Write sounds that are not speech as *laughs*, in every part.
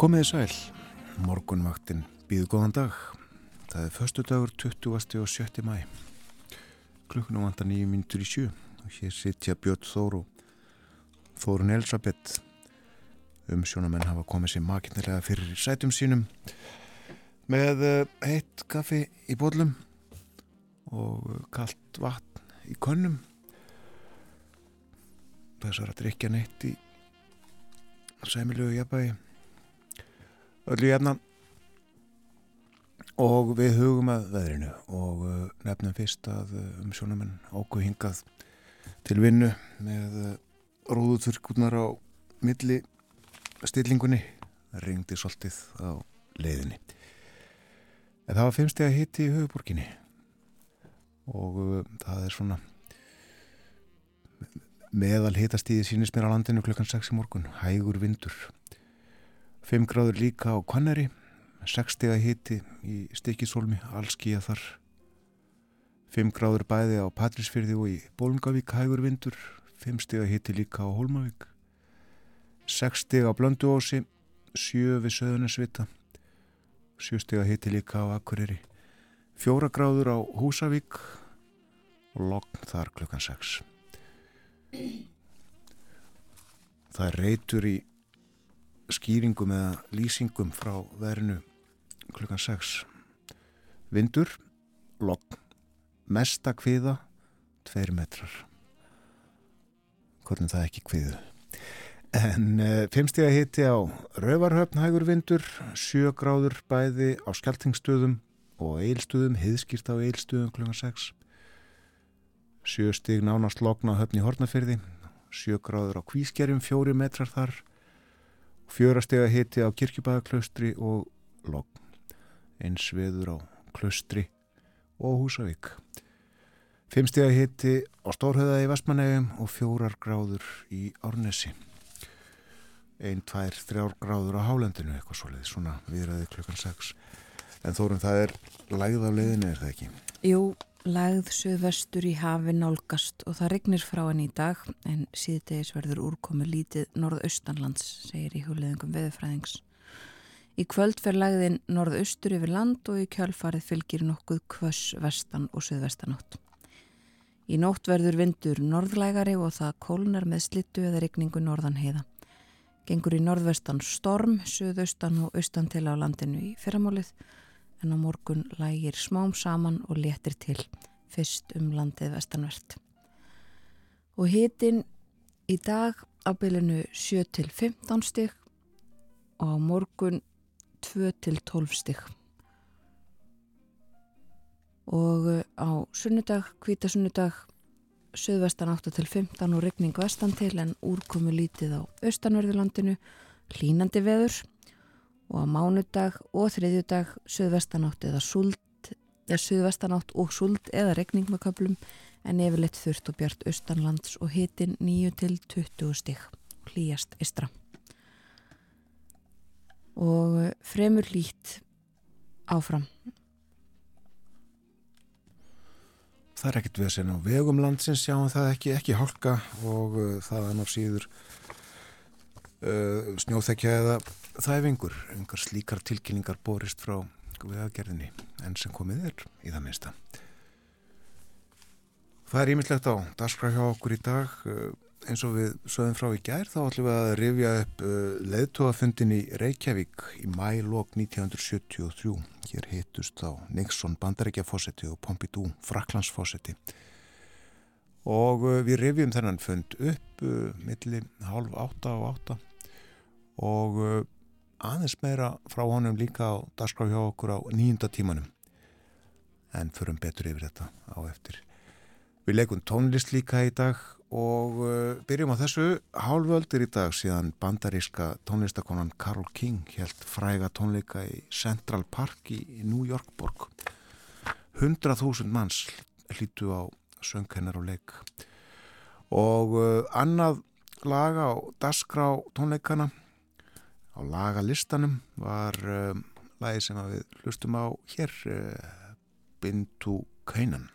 Komiði sæl, morgunvaktin býðu góðan dag. Það er förstu dagur 20. og 7. mæ. Klukkunum vantar nýju mínutur í sjö og hér sittja Björn Þóru Þórun Elisabeth um sjónamenn hafa komið sér makinnilega fyrir sætum sínum með eh, heitt kaffi í bólum og kallt vatn í könnum þessar að drikja neitt í sæmilögu jafnbægi öllu jafnan og við hugum að veðrinu og uh, nefnum fyrst að uh, um sjónumenn ákveð hingað til vinnu með uh, rúðuturkurnar á milli stillingunni. Ringdi svolítið á leiðinni. En það var fimmsteg að hitti í höfuborginni og það er svona meðal hitastíði sínist mér á landinu klukkan 6 í morgun. Hægur vindur 5 gráður líka á Kvanneri 6 steg að hitti í Stikisólmi allskíja þar. 5 gráður bæði á Patrísfyrði og í Bólungavík hægur vindur 5 steg að hitti líka á Hólmavík. 6 steg á Blönduósi 7 við Söðunarsvita 7 steg að hitti líka á Akureyri. 4 gráður á Húsavík og lokn þar klukkan 6 Það reytur í skýringum eða lýsingum frá verinu klukkan 6 vindur, lokn mesta kviða 2 metrar. Hvernig það ekki kviðu en uh, eh, fimmstíða hitti á Rauvarhöfn hægur vindur 7 gráður bæði á Skeltingstöðum og Eilstöðum hiðskýrt á Eilstöðum klukkan 6 7 stíg nánast lokn á höfn í Hortnafyrði 7 gráður á Kvískerjum 4 metrar þar fjörastega hitti á kirkjubæðaklaustri og logn. Eins veður á klaustri og Húsavík. Fimmstega hitti á Stórhauða í Vestmanegum og fjórar gráður í Árnesi. Einn, tvær, þrjár gráður á Hálendinu eitthvað svolítið, svona viðræði klukkan 6 en þórum það er lægð af leiðinu, er það ekki? Jú Lægð söðvestur í hafi nálgast og það regnir frá henni í dag en síðdegis verður úrkomi lítið norðaustanlands, segir í húleðingum veðufræðings. Í kvöld fer lægðin norðaustur yfir land og í kjálfarið fylgir nokkuð kvöss vestan og söðvestanátt. Í nótt verður vindur norðlægari og það kólnar með slittu eða regningu norðan heiða. Gengur í norðvestan storm, söðaustan og austan til á landinu í fyrramálið en á morgun lægir smám saman og letir til fyrst um landið vestanvert. Og hitin í dag á bylinu 7-15 stygg og á morgun 2-12 stygg. Og uh, á sunnudag, kvítasunnudag, söðvestan 8-15 og regning vestan til en úrkomu lítið á austanverðurlandinu, hlínandi veður og á mánudag og þriðjudag söðvestanátt eða sult eða söðvestanátt og sult eða regning með köplum en yfirleitt þurft og bjart austanlands og hitin 9 til 20 stík hlýjast istra og fremur lít áfram. Það er ekkert við að segja á vegum landsins sjáum það ekki, ekki hálka og uh, það er náttúrulega síður uh, snjóþekja eða þæfingur, einhver slíkar tilkynningar borist frá viðagerðinni enn sem komið er í það minnsta. Það er ímyndlegt á dagskraf hjá okkur í dag uh, eins og við sögum frá í gær þá ætlum við að rifja upp uh, leðtóafundin í Reykjavík í mælokk 1973. Hér hittust á Nixon bandarækjafósetti og Pompidou Fraklandsfósetti og uh, við rifjum þennan fund upp millir halv átta og átta og aðeins meira frá honum líka á dagskrá hjá okkur á nýjunda tímanum en förum betur yfir þetta á eftir. Við leikum tónlist líka í dag og uh, byrjum á þessu hálföldir í dag síðan bandaríska tónlistakonan Carole King held fræga tónleika í Central Park í, New York borg. 100.000 manns hlítu á söngkennar og leik og uh, annað laga á dagskrá tónleikana á lagalistanum var um, lagi sem við hlustum á hér uh, Bintu Kaunan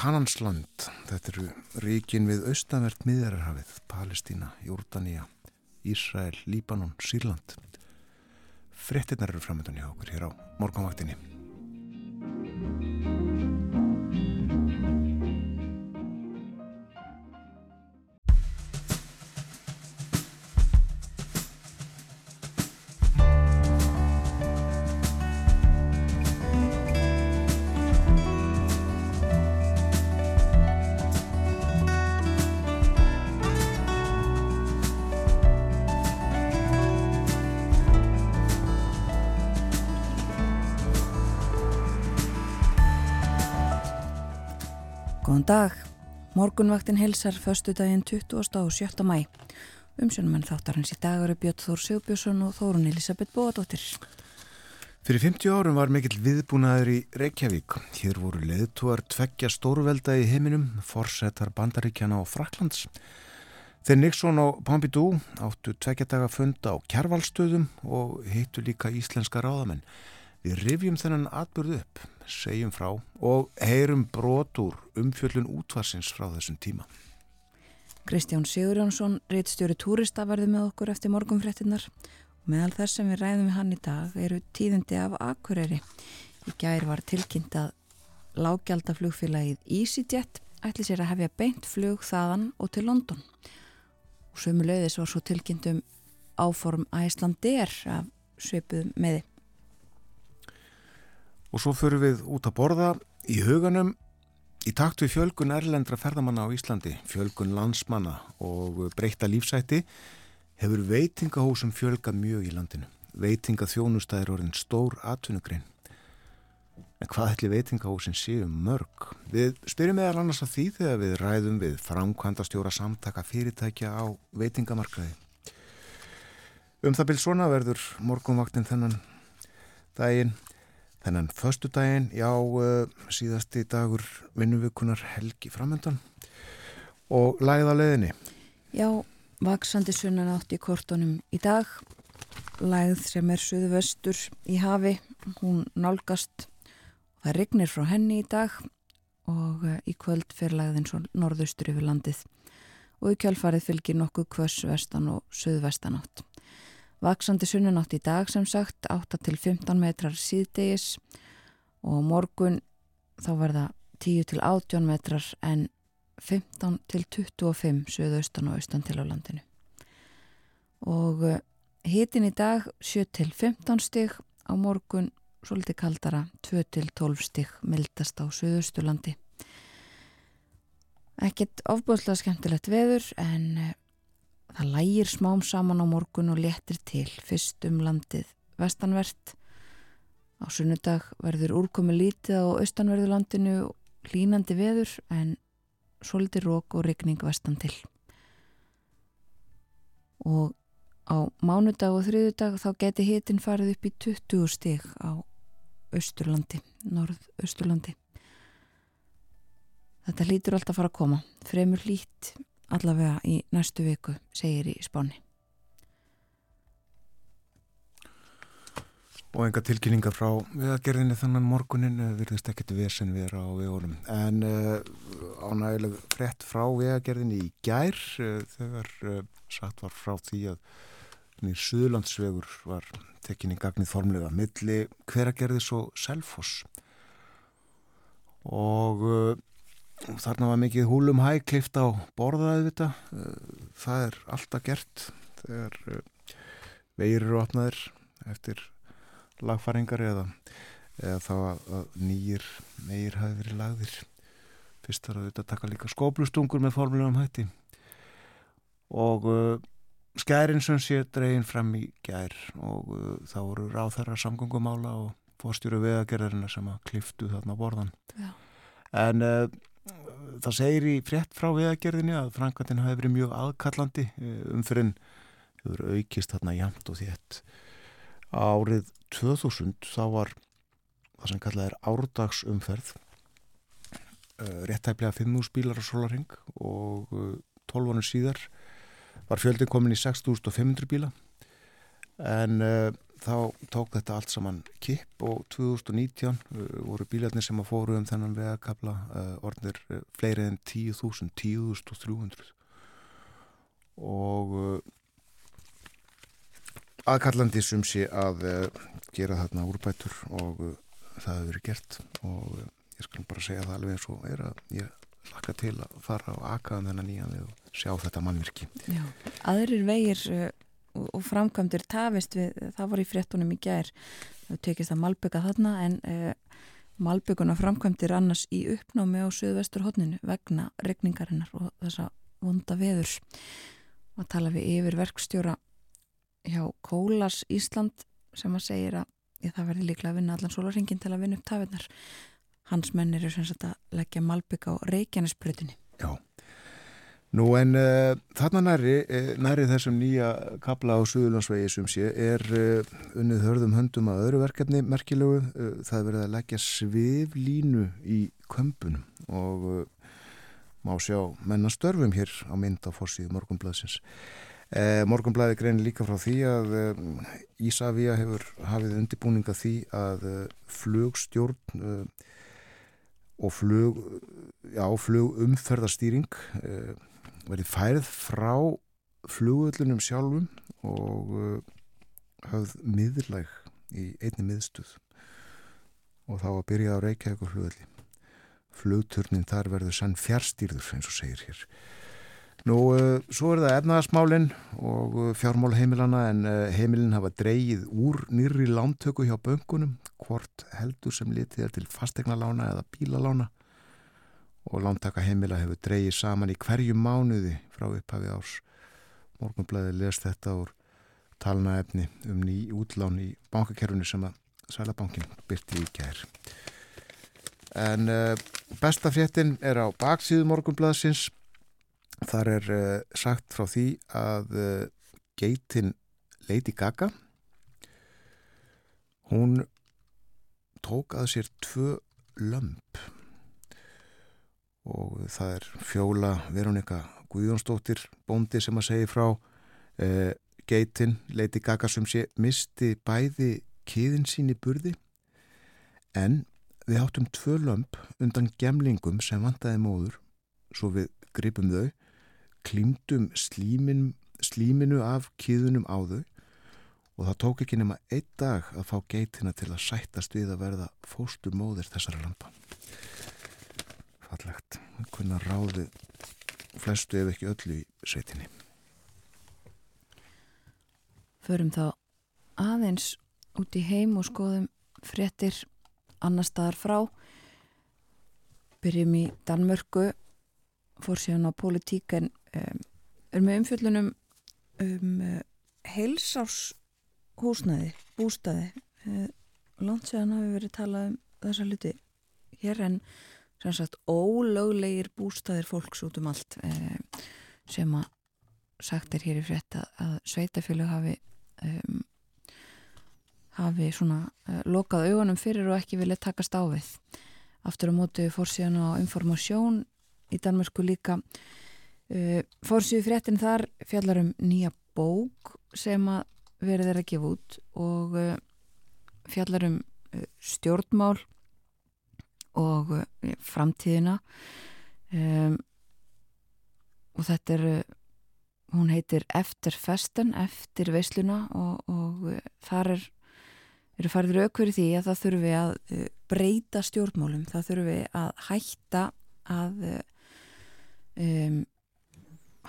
Kanansland, þetta eru ríkin við austanvert miðjararhafið, Palestína, Jordania, Ísrael, Líbanon, Sýrland. Frettinnar eru framöndan hjá okkur hér á morgunvaktinni. Góðan dag. Morgunvaktin helsar förstu daginn 20. og 7. mæ. Umsjónumenn þáttarins í dag eru Björn Þór Sigbjörnsson og Þórun Elisabeth Bóadóttir. Fyrir 50 árum var mikill viðbúnaður í Reykjavík. Hér voru leðtúar tveggja stórvelda í heiminum, forsetar Bandaríkjana og Fraklands. Þeir Nixon og Pompidou áttu tveggja daga funda á kjærvalstöðum og hittu líka íslenska ráðamenn. Við rifjum þennan atbyrðu upp, segjum frá og heyrum brot úr umfjöllun útvarsins frá þessum tíma. Kristján Sigurjónsson, reitstjóri túrista verði með okkur eftir morgunfréttinnar. Meðal þess sem við ræðum við hann í dag eru tíðindi af Akureyri. Í gær var tilkynnt að lágjaldaflugfélagið EasyJet ætli sér að hefja beint flug þaðan og til London. Og sömu leiðis var svo tilkynnt um áform Æslandir af svipuðum meði. Og svo förum við út að borða í huganum í takt við fjölgun erlendra ferðamanna á Íslandi, fjölgun landsmanna og breyta lífsætti hefur veitingahúsum fjölgað mjög í landinu. Veitingaþjónustæðir orðin stór atvinnugrein. En hvað ætli veitingahúsin séu mörg? Við spyrjum meðal annars að því þegar við ræðum við framkvæmda stjóra samtaka fyrirtækja á veitingamarkaði. Um það byrj svona verður morgunvaktin þennan daginn Þennan förstu daginn, já, uh, síðasti dagur vinnuvíkunar helgi framöndan og á leðinni. Já, vaksandi sunnan átt í kortunum í dag. Lagið sem er suðvestur í hafi, hún nálgast. Það regnir frá henni í dag og uh, í kvöld fyrir lagðin svo norðaustur yfir landið. Og í kjálfarið fylgir nokkuð kvöss vestan og suðvestan átt. Vaksandi sunnanátt í dag sem sagt 8 til 15 metrar síðdegis og morgun þá verða 10 til 18 metrar en 15 til 25 söðaustan og austan til á landinu. Og hitin í dag 7 til 15 stig á morgun svolítið kaldara 2 til 12 stig mildast á söðausturlandi. Ekkert ofbúðslega skemmtilegt veður en Það lægir smám saman á morgun og léttir til fyrst um landið vestanvert. Á sunnudag verður úrkomi lítið á austanverðu landinu línandi veður en svolítið rók og regning vestan til. Og á mánudag og þriðudag þá geti hitin farið upp í 20 stig á austurlandi, norð-austurlandi. Þetta lítur alltaf að fara að koma, fremur lít allavega í næstu viku, segir í spáni. Og enga tilkynningar frá viðagerðinni þannan morgunin virðist ekkert vesen vera á vegunum. En uh, ánægileg frett frá viðagerðinni í gær uh, þegar uh, satt var frá því að Suðlandsvegur var tekinni gagnið formlega milli hveragerðis og selfoss og þarna var mikið húlum hæ klift á borðaði þetta uh, það er alltaf gert þegar uh, vegir eru opnaðir eftir lagfæringar eða, eða þá að, nýjir meir hafi verið lagðir. Fyrst þarf auðvitað að taka líka skóplustungur með formulegum hætti. Og uh, skærin sem sé dregin fram í gær og uh, þá voru ráð þeirra samgöngumála og fórstjóru vegagerðarina sem að kliftu þarna borðan Já. en uh, það segir í frétt frá vegagerðinni að framkvæmdinn hafi verið mjög aðkallandi uh, umfyrin hefur aukist þarna jæmt og þétt. Árið 2000 þá var það sem kallað er árdagsumferð uh, réttæflega 5.000 bílar á solaring og uh, 12 ánum síðar var fjöldin komin í 6.500 bíla. En þá tók þetta allt saman kipp og 2019 uh, voru bílarnir sem að fóru um þennan vegakabla uh, orðnir uh, fleiri en 10.000, 10.300 og aðkallandi sem sé að gera þarna úrbætur og það hefur verið gert og ég skal bara segja það alveg eins og er að ég laka til að fara á akaðan þennan nýjan og sjá þetta mannvirki Já. Aðrir vegir og, framkvæmdur tafist við, það var í fréttunum í gær, það tekist að malbygga þarna en uh, malbygguna framkvæmdir annars í uppnámi á söðvestur hodninu vegna regningarinnar og þessa vonda veðurs. Og tala við yfir verkstjóra hjá Kólas Ísland sem að segir að ég, það verði líklega að vinna allan sólarringin til að vinna upp tafinnar. Hans menn eru sem sagt að leggja malbygga á Reykjanesbrutinni. Já. Nú en uh, þarna næri, uh, næri þessum nýja kabla á Suðurlandsvegi sem sé er uh, unnið hörðum höndum að öðru verkefni merkilegu. Uh, það er verið að leggja sviflínu í kömpunum og má sjá menna störfum hér á mynd á fórsíðu Morgunblæðsins. Morgunblæði greinir líka frá því að Ísafía hefur hafið undirbúninga því að flugstjórn og flug, já, flugumferðarstýring verið færið frá flugullunum sjálfum og uh, höfð miðlæg í einni miðstuð og þá að byrja á Reykjavík og flugulli flugturnin þar verður sann fjárstýrður eins og segir hér. Nú, uh, svo er það efnaðasmálinn og uh, fjármál heimilana en heimilin hafa dreigið úr nýri lántöku hjá böngunum hvort heldur sem litið er til fastegnalána eða bílalána og lántaka heimila hefur dreigið saman í hverju mánuði frá upphafi árs. Morgunblæði les þetta úr talnaefni um ný útlán í bankakerfinu sem að Sælabankin byrti í gær. En uh, besta fréttin er á baksíðu Morgunblæðsins. Þar er uh, sagt frá því að uh, geitin Lady Gaga hún tók að sér tvö lömp og það er fjóla Veronika Guðjónsdóttir bóndi sem að segja frá uh, geitin Lady Gaga sem sé misti bæði kiðin sín í burði. En við áttum tvö lömp undan gemlingum sem vantaði móður svo við gripum þau klímdum slímin, slíminu af kiðunum á þau. Og það tók ekki nema einn dag að fá geitina til að sættast við að verða fóstur móðir þessara lampa fallegt hvernig ráði flestu ef ekki öllu í sveitinni Förum þá aðeins út í heim og skoðum fréttir annar staðar frá. Byrjum í Danmörku, fór síðan á politík en um, er með umfjöllunum um uh, heilsárshúsnæði, bústæði. Uh, Lánt séðan hafi verið talað um þessa hluti hér en sem sagt ólöglegir bústæðir fólks út um allt uh, sem að sagt er hér í frétt að, að sveitafjölu hafi um, hafi svona uh, lokað augunum fyrir og ekki vilja takast á við. Aftur á móti fórsíðan á informasjón í Danmörku líka uh, fórsíðu fréttin þar fjallar um nýja bók sem að verið er að gefa út og uh, fjallar um stjórnmál og uh, framtíðina. Um, og þetta er uh, hún heitir Eftir festen, eftir veisluna og, og uh, þar er eru farið rauk fyrir því að það þurfi að breyta stjórnmálum, það þurfi að hætta að um,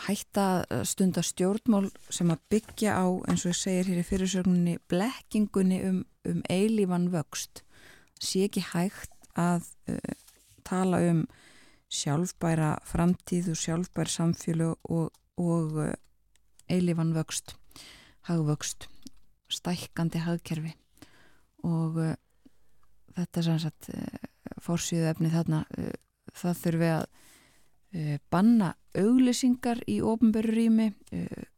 hætta að stunda stjórnmál sem að byggja á, eins og ég segir hér í fyrirsögninni, blekkingunni um, um eilífan vöxt. Sé ekki hægt að uh, tala um sjálfbæra framtíð og sjálfbæra samfélag og, og uh, eilífan vöxt hagvöxt stækkandi hagkerfi. Og uh, þetta sem sagt uh, fórsýðu efni þarna það þurfi að banna auglýsingar í ofnböru rými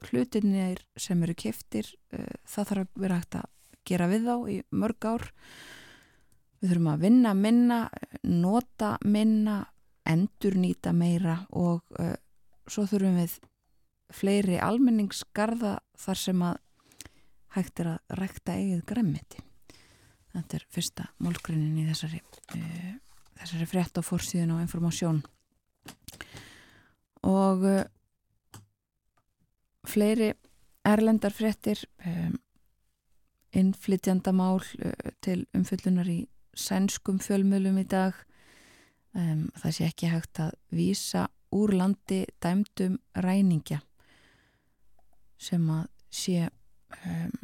hlutinir sem eru keftir það þarf að vera hægt að gera við þá í mörg ár við þurfum að vinna minna nota minna endur nýta meira og uh, svo þurfum við fleiri almenningsgarða þar sem að hægt er að rækta eigið græmmiti þetta er fyrsta málgrunin í þessari uh, þessari frétt á fórsíðun og informasjón og uh, fleiri erlendar fréttir um, innflytjandamál til umfyllunar í sænskum fjölmjölum í dag. Um, það sé ekki hægt að vísa úr landi dæmdum ræningja sem að sé um,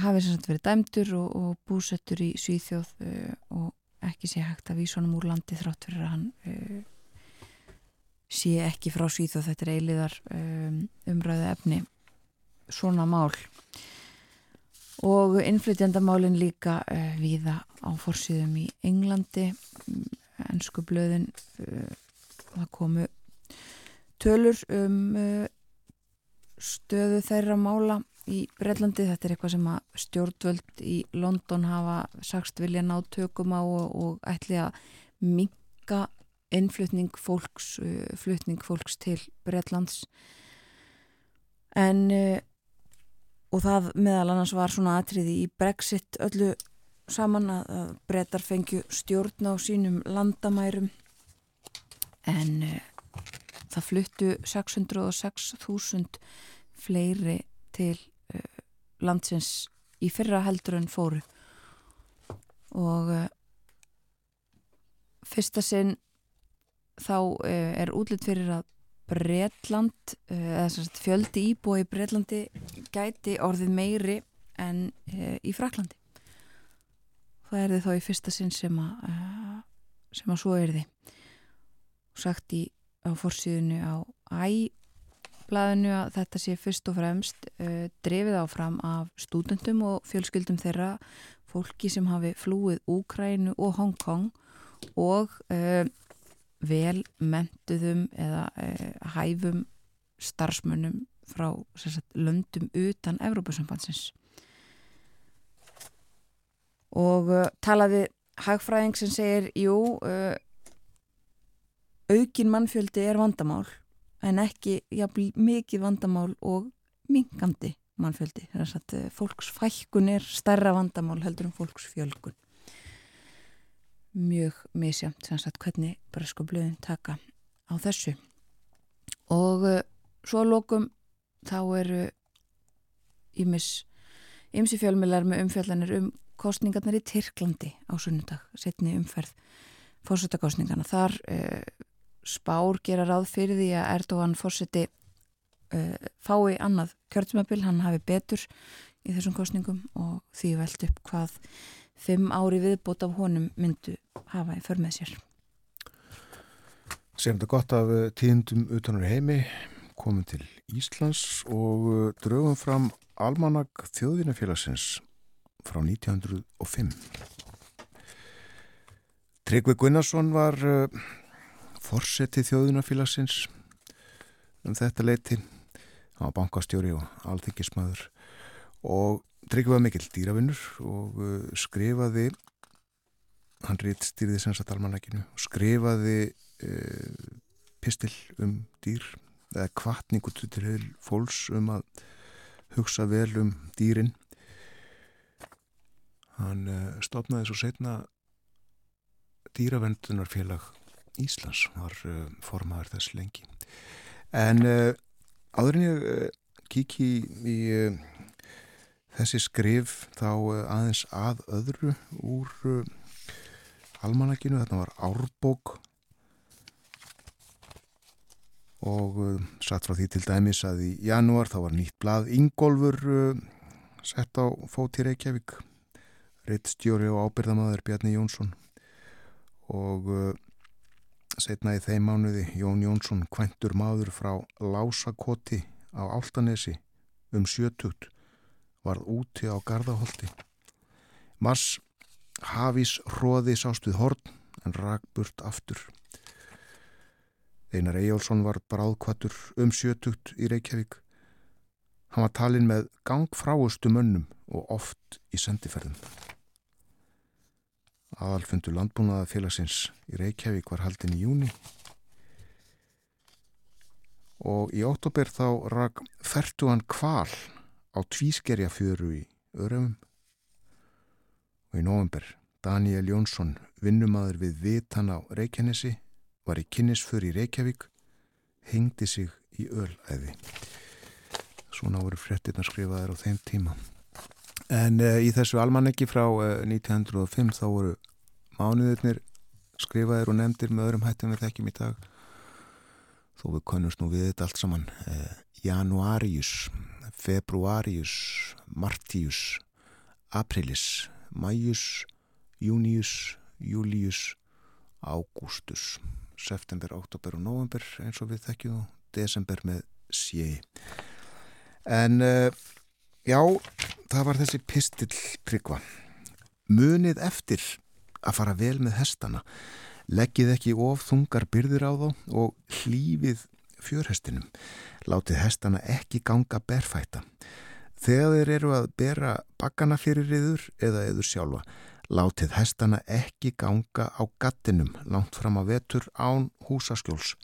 hafi sem sagt verið dæmdur og, og búsettur í Svíþjóð uh, og ekki sé hægt að vísa honum úr landi þrátt fyrir að hann uh, sé ekki frá Svíþjóð. Þetta er eiliðar um, umræðu efni svona mál og innflytjandamálin líka uh, víða á forsýðum í Englandi. Ennsku blöðin uh, það komu tölur um uh, stöðu þeirra mála í Breitlandi, þetta er eitthvað sem að stjórnvöld í London hafa sagst vilja ná tökum á og, og ætli að minka innflutning fólks flutning fólks til Breitlands en uh, og það meðal annars var svona atriði í Brexit öllu saman að, brettar fengju stjórn á sínum landamærum. En uh, það fluttu 606.000 fleiri til uh, landsins í fyrra heldur en fóru. Og uh, fyrsta sinn þá er útlitt fyrir að Bretland eða sagt, fjöldi íbúi í Bretlandi gæti orðið meiri en í Fraklandi það er þið þá í fyrsta sinn sem að sem að svo er þið sagt í á fórsíðinu á æblaðinu að þetta sé fyrst og fremst uh, drefið áfram af stúdendum og fjölskyldum þeirra fólki sem hafi flúið Úkrænu og Hongkong og uh, vel mentuðum eða uh, hæfum starfsmönnum frá sagt, löndum utan Evrópusambansins og talaði hagfræðing sem segir, jú aukin mannfjöldi er vandamál en ekki ja, mikið vandamál og mingandi mannfjöldi. Að, fólksfækkun er stærra vandamál heldur en fólksfjölgun. Mjög misjamt sagt, hvernig bresku blöðin taka á þessu. Og uh, svo lókum þá eru ímis ymsi fjölmilar með umfjallanir um kostningarnar í Tyrklandi á sunnudag, setni umferð fórsetakostningarna. Þar uh, spár gera ráð fyrir því að Erdogan fórseti uh, fái annað kjörðsmabil, hann hafi betur í þessum kostningum og því veld upp hvað fimm ári viðbót af honum myndu hafa í för með sér. Segjum þetta gott af tíðendum utanur heimi, komum til Íslands og draugum fram almanak þjóðvinafélagsins frá 1905. Tryggvi Gunnarsson var uh, forseti þjóðunafélagsins um þetta leiti á bankastjóri og alþykismæður og Tryggvi var mikill dýravinnur og uh, skrifaði hann rít stýrði sem sagt almanakinu og skrifaði uh, pistil um dýr eða kvartningu til fólks um að hugsa vel um dýrin. Hann uh, stopnaði svo setna dýravendunarfélag Íslands var uh, formaður þess lengi. En áður en ég kíki í Þessi skrif þá uh, aðeins að öðru úr uh, almanakinu, þetta var árbók. Og uh, satt frá því til dæmis að í janúar þá var nýtt blað Ingólfur sett á fót í Reykjavík. Reittstjóri og ábyrðamaður Bjarni Jónsson. Og setna í þeim mánuði Jón Jónsson kventur maður frá Lásakoti á Áltanesi um sjötugt varð úti á Garðaholti Mars hafís hróði sást við horn en rak burt aftur Einar Eyjálsson var bráðkvatur um sjötugt í Reykjavík. Hann var talinn með gangfráustu mönnum og oft í sendiferðum. Aðalfundu landbúnaða félagsins í Reykjavík var haldin í júni og í óttobér þá rak fertu hann kval á tvískerja fjöru í Öröfum og í november Daniel Jónsson, vinnumadur við Vitan á Reykjanesi var í kynnisför í Reykjavík, hengdi sig í ölæði. Svona voru frettirna skrifaðir á þeim tíma. En uh, í þessu almaneggi frá uh, 1905 þá voru mánuðurnir skrifaðir og nefndir með öðrum hættum við þekkjum í dag. Þó við konumst nú við þetta allt saman. Uh, Januarius, Februarius, Martius, Aprilis, Mæjus, Június, Július, Ágústus. September, oktober og november eins og við þekkjum desember með sé en uh, já það var þessi pistill prikva munið eftir að fara vel með hestana. Leggið ekki of þungar byrðir á þá og hlýfið fjörhestinum látið hestana ekki ganga berfætta þegar þeir eru að bera bakkana fyrir yður eða yður sjálfa Látið hestana ekki ganga á gattinum langt fram á vetur án húsaskjóls.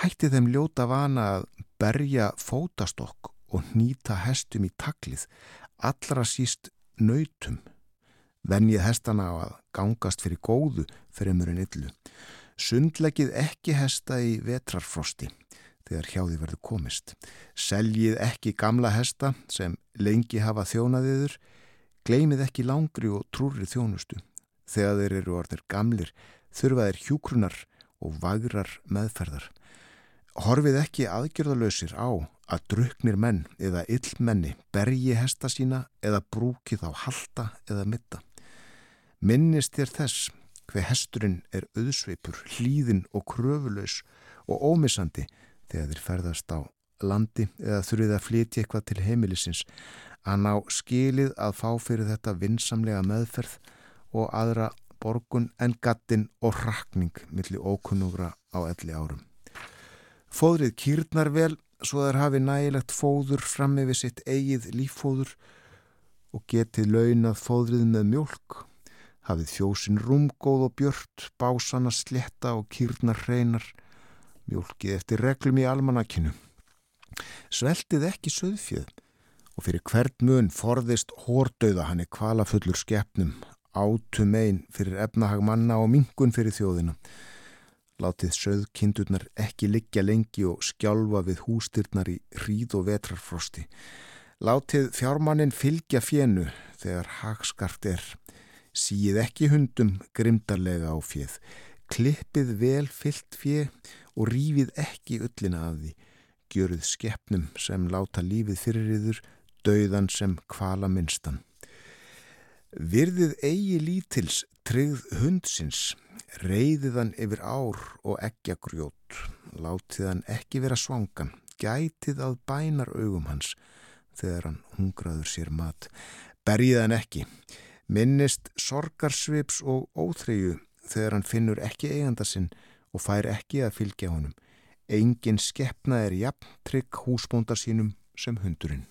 Hætti þeim ljóta vana að berja fótastokk og nýta hestum í taklið, allra síst nautum. Venjið hestana á að gangast fyrir góðu fremur en illu. Sundlegið ekki hesta í vetrarfrosti þegar hjá því verður komist. Seljið ekki gamla hesta sem lengi hafa þjónaðiður Gleimið ekki langri og trúri þjónustu. Þegar þeir eru orðir gamlir þurfa þeir hjúkrunar og vagrar meðferðar. Horfið ekki aðgjörðalösir á að druknir menn eða illmenni bergi hesta sína eða brúki þá halda eða mitta. Minnist þér þess hver hesturinn er auðsveipur, hlýðin og kröfuleus og ómissandi þegar þeir ferðast á landi eða þurfið að flytja eitthvað til heimilisins að ná skilið að fá fyrir þetta vinsamlega meðferð og aðra borgun en gattin og rakning millir ókunnugra á elli árum. Fóðrið kýrnar vel svo þær hafi nægilegt fóður fram með sitt eigið líffóður og getið launað fóðrið með mjölk, hafið fjósin rúmgóð og björt, básana sletta og kýrnar hreinar, mjölkið eftir reglum í almanakinu. Sveltið ekki söðfjöð og fyrir hvert mun forðist hórdauða hann er kvalafullur skeppnum, átum einn fyrir efnahag manna og mingun fyrir þjóðina. Látið söðkindurnar ekki liggja lengi og skjálfa við hústyrnar í hríð og vetrarfrosti. Látið fjármannin fylgja fjennu þegar hagskart er. Síð ekki hundum grimdarlega á fjeð. Klippið vel fyllt fjö og rífið ekki öllina af því. Gjöruð skeppnum sem láta lífið fyrir yður dauðan sem kvala minnstan. Virðið eigi lítils tryggð hundsins, reyðið hann yfir ár og ekki að grjót, látið hann ekki vera svangan, gætið að bænar augum hans þegar hann hungraður sér mat, berjið hann ekki, minnist sorgarsvips og óþreyju þegar hann finnur ekki eiganda sinn og fær ekki að fylgja honum. Engin skeppna er jafn trygg húsbóndar sínum sem hundurinn.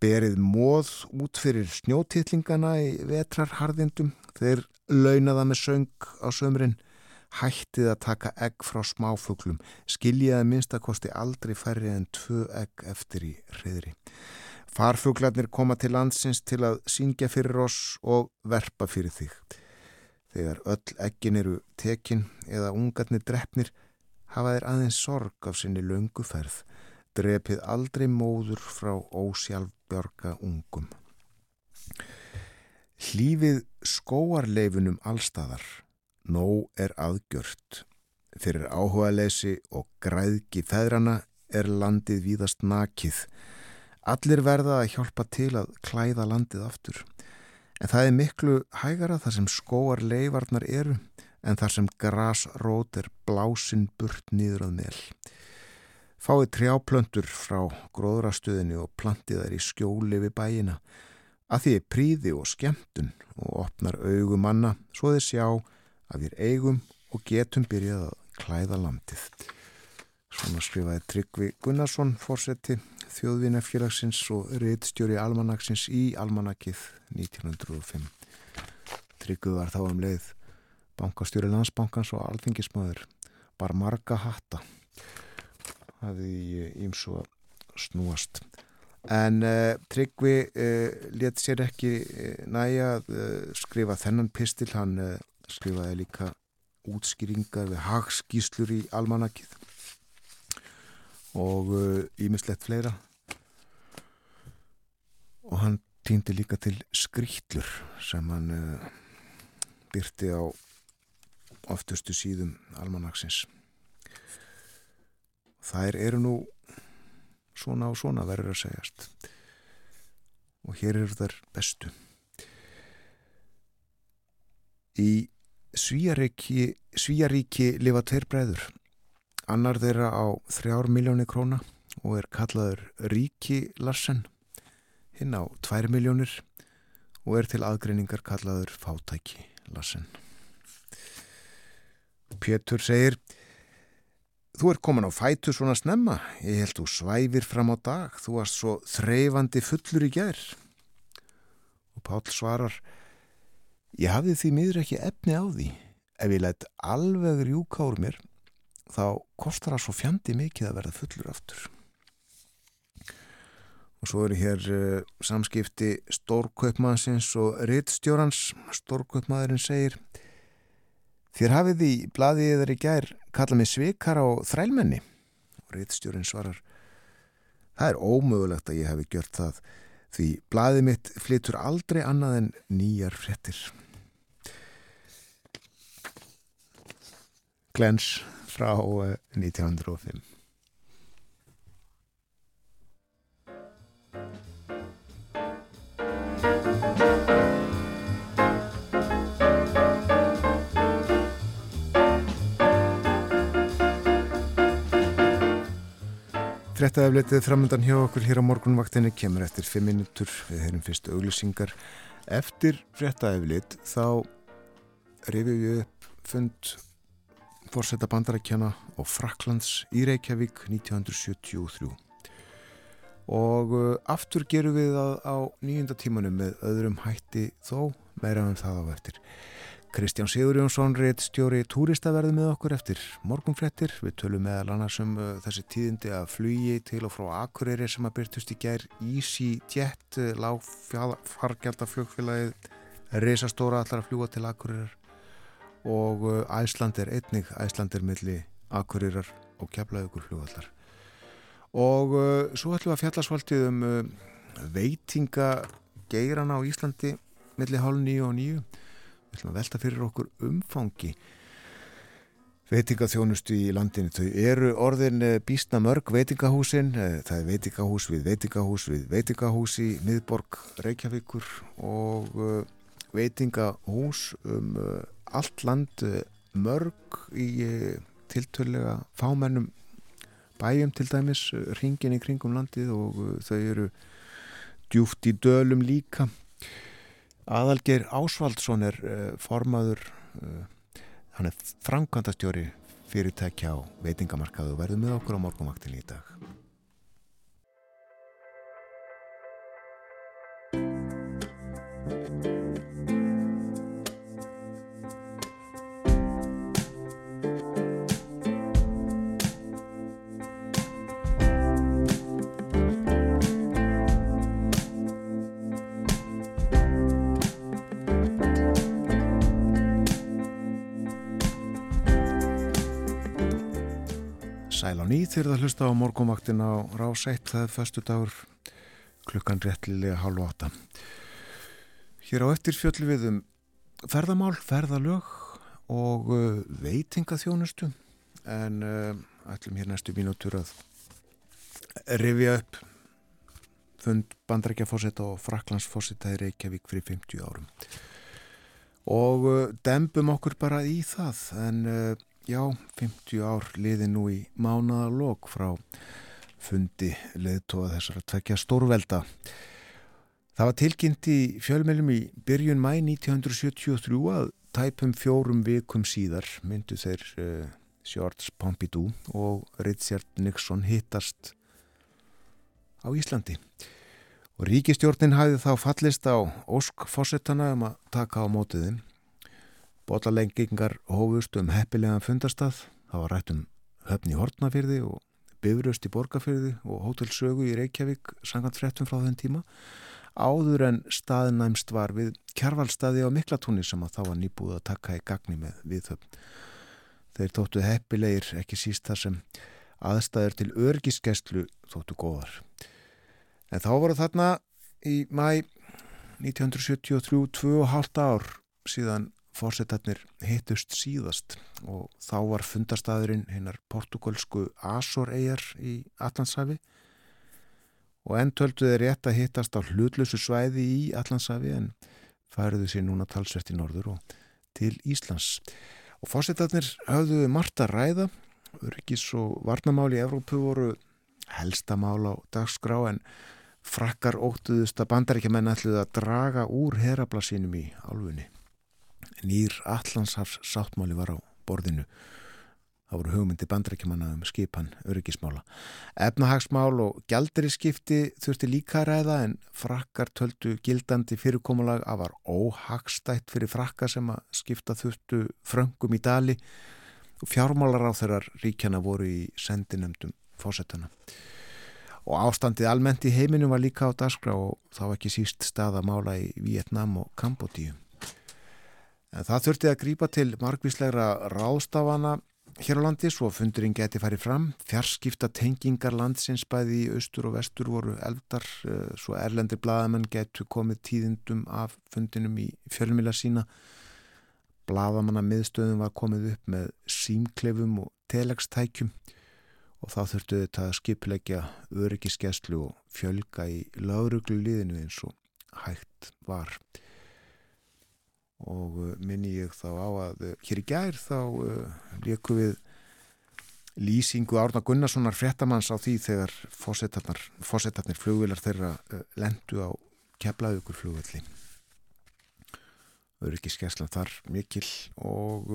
Berið móð út fyrir snjótillingana í vetrarharðindum. Þeir launaða með söng á sömrin hættið að taka egg frá smáfuglum. Skiljiði minnstakosti aldrei færri en tvö egg eftir í hriðri farfuglarnir koma til landsins til að syngja fyrir oss og verpa fyrir þig þegar öll eggin eru tekin eða ungarnir drefnir hafa þeir aðeins sorg af sinni lönguferð drepið aldrei móður frá ósjálfbjörga ungum. Hlífið skóarleifunum allstaðar, nóg er aðgjört. Fyrir áhugalesi og græðki feðrana er landið víðast nakið. Allir verða að hjálpa til að klæða landið aftur. En það er miklu hægara þar sem skóar leifarnar eru en þar sem grasrót er blásinn burt niður að mel. Fáið trjáplöntur frá gróðrastöðinu og plantið þær í skjóli við bæina að því er príði og skemmtun og opnar augum manna svo þeir sjá að við eigum og getum byrjað að klæða landið. Svona skrifaði Tryggvi Gunnarsson fórseti þjóðvinafélagsins og riðstjóri almanaksins í almanakið 1905. Tryggvi var þá um leið bankastjóri landsbankans og alþingismöður bar marga hatta hafði ímsu að snúast. En uh, Tryggvi uh, let sér ekki uh, næja að skrifa þennan pistil. Hann skrifaði líka útskýringar við hagskíslur í almanakið og ímislegt fleira. Og hann týndi líka til skrýtlur sem hann byrti á oftustu síðum almanaksins. Þær eru nú svona og svona verður að segjast. Og hér eru þær bestu. Í Svíjaríki Svíjaríki lifa tveir bræður annar þeirra á þrjár miljónir króna og er kallaður Ríki Larsen. Hinn á tvær miljónir og er til aðgreiningar kallaður Fátæki Larsen. Pétur segir Þú er komin á fætu svona snemma, ég held þú svæfir fram á dag, þú varst svo þreifandi fullur í gerð. Og Pál svarar, ég hafði því miður ekki efni á því, ef ég lætt alveg rjúka úr mér, þá kostar það svo fjandi mikið að verða fullur aftur. Og svo eru hér uh, samskipti stórkaupmannsins og rittstjórans, stórkaupmaðurinn segir, Þér hafið því bladið þeir í gær kalla mig svikar á þrælmenni og reittstjórin svarar Það er ómögulegt að ég hefi gjört það því bladið mitt flytur aldrei annað en nýjar frettir. Glens frá 1905 Frettaefletið framöndan hjá okkur hér á morgunvaktinni kemur eftir 5 minútur við heyrum fyrstu auglýsingar. Eftir frettaeflit þá rifið við upp fund fórsetta bandarækjana og Fraklands í Reykjavík 1973. Og uh, aftur gerum við það á nýjunda tímanum með öðrum hætti þó meira um það á eftir. Kristján Sigur Jónsson reitt stjóri túristaverði með okkur eftir morgunfrettir. Við tölum meðal annars um uh, þessi tíðindi að flugi til og frá Akureyri sem að byrtust í gær EasyJet, uh, lágfargjaldaflugfélagið, reysastóra allar að fljúa til Akureyrar og uh, Æsland er einnig, Æsland er milli Akureyrar og keflaðugur flugallar. Og uh, svo ætlum við að fjallasvaldið um uh, veitingageirana á Íslandi milli hálf nýju og nýju við ætlum að velta fyrir okkur umfangi veitingaþjónustu í landinu. Þau eru orðin býstna mörg veitingahúsin. Það er veitingahús við veitingahús við veitingahús í miðborg Reykjavíkur og veitingahús um allt land mörg í tiltölulega fámennum bæjum til dæmis ringin í kringum landið og þau eru djúft í dölum líka Aðalgeir Ásvaldsson er formaður, hann er framkvæmdastjóri fyrirtækja á veitingamarkaðu og verður með okkur á morgunvaktin í dag. Nýð þegar það hlusta á morgumvaktin á rás 1 það er förstu dagur klukkan réttlilega hálf átta. Hér á eftir fjöldlu við um ferðamál, ferðalög og uh, veitingaþjónustu en uh, ætlum hér næstu mínútur að rifja upp fund bandrækjafósita og fraklandsfósita í Reykjavík fyrir 50 árum og uh, dembum okkur bara í það en já, 50 ár liði nú í mánaðalók frá fundi leðtóða þessar að tvekja stórvelda. Það var tilkynnt í fjölmjölum í byrjun mæ 1973 að tæpum fjórum vikum síðar myndu þeir uh, George Pompidou og Richard Nixon hittast á Íslandi. Og ríkistjórnin hafði þá fallist á Ósk Fossettana um að taka á mótiðin Bólalengingar hófust um heppilegan fundastað það var rætt um höfni Hortnafyrði og Bifröst í Borgafyrði og Hótelsögu í Reykjavík sangant fréttum frá þenn tíma áður en staðnæmst var við kjarvalstaði á Miklatúni sem að þá var nýbúið að taka í gagni með viðhöfn. Þeir þóttu heppilegir ekki síst þar sem aðstæður til örgiskeslu þóttu góðar. En þá voru þarna í mæ 1973 2,5 ár síðan fórsetarnir hittust síðast og þá var fundastæðurinn hinnar portugalsku Azor-eyjar í Allandshafi og enn töldu þeir rétt að hittast á hlutlösu svæði í Allandshafi en færuðu sér núna talsvert í norður og til Íslands. Og fórsetarnir höfðu margt að ræða, öryggis og varnamáli í Evrópu voru helsta mál á dagskrá en frakkar óttuðust að bandaríkjaman ætluði að draga úr herabla sínum í álfunni. Nýr Allandshafs sáttmáli var á borðinu. Það voru hugmyndi bandrækjumanna um skipan öryggismála. Efnahagsmál og gjaldriskipti þurfti líka að ræða en frakkar töldu gildandi fyrirkomulag að var óhagstætt fyrir frakka sem að skipta þurftu fröngum í dali og fjármálar á þeirrar ríkjana voru í sendinemdum fósettana. Og ástandið almennt í heiminu var líka á daskra og þá ekki síst staðamála í Vietnam og Kambodíu. En það þurfti að grípa til margvíslegra ráðstafana hér á landi svo fundurinn geti farið fram. Fjarskipta tengingar landsins bæði í austur og vestur voru eldar svo erlendir bladamenn getu komið tíðindum af fundinum í fjölmila sína. Bladamanna miðstöðum var komið upp með símklefum og telegstækjum og þá þurftu þetta að skipleggja öryggiskeslu og fjölga í lauruglu liðinu eins og hægt var og uh, minni ég þá á að uh, hér í gær þá uh, leikum við lýsingu Árna Gunnarssonar fréttamanns á því þegar fósettarnir flugvilar þeirra lendu á keflaðugur flugvelli öryggiskeslan þar mikil og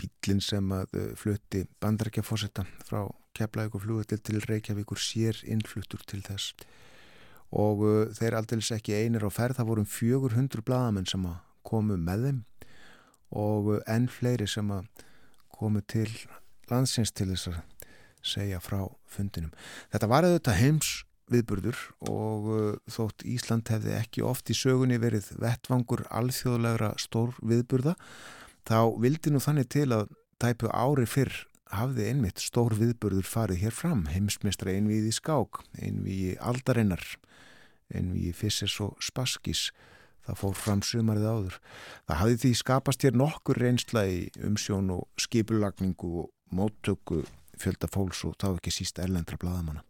bílinn sem að flutti bandarækja fósetta frá keflaðugur flugvelli til Reykjavíkur sér innfluttur til þess og uh, þeir aldrei ekki einir á ferð, það voru um 400 bladamenn sem komu með þeim. Og uh, enn fleiri sem komu til landsins til þess að segja frá fundinum. Þetta var auðvitað heims viðburður og uh, þótt Ísland hefði ekki oft í sögunni verið vettvangur alþjóðlegra stór viðburða þá vildi nú þannig til að tæpu ári fyrr hafði einmitt stór viðburður farið hér fram. Heimsmeistra einvið í skák einvið í aldarinnar einvið í Fissers og Spaskis það fór fram sumarið áður. Það hafði því skapast hér nokkur reynsla í umsjón og skipulagningu og móttöku fjölda fólks og þá ekki síst erlendra bladamanna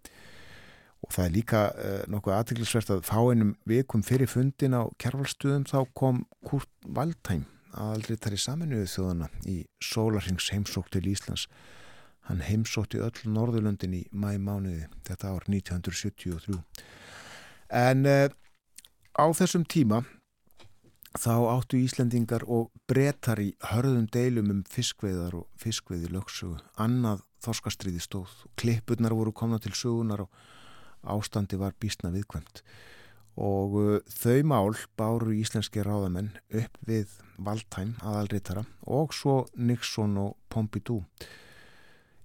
og það er líka uh, nokkuð aðtiklisvert að fá einum vikum fyrir fundin á kjærvalstuðum þá kom Kurt Waldheim aðaldri þar í saminuðu þjóðana í Sólarhings heimsók til Íslands. Hann heimsótti öll Norðurlöndin í mæmánuði þetta ár 1973 en uh, á þessum tíma þá áttu Íslendingar og brettar í hörðum deilum um fiskveiðar og fiskveiði lögsögu annað þorskastriði stóð. Klippurnar voru komna til sögunar og ástandi var býstna viðkvæmt. Og uh, þau mál báru íslenski ráðamenn upp við Waldheim aðalritara og svo Nixon og Pompidou.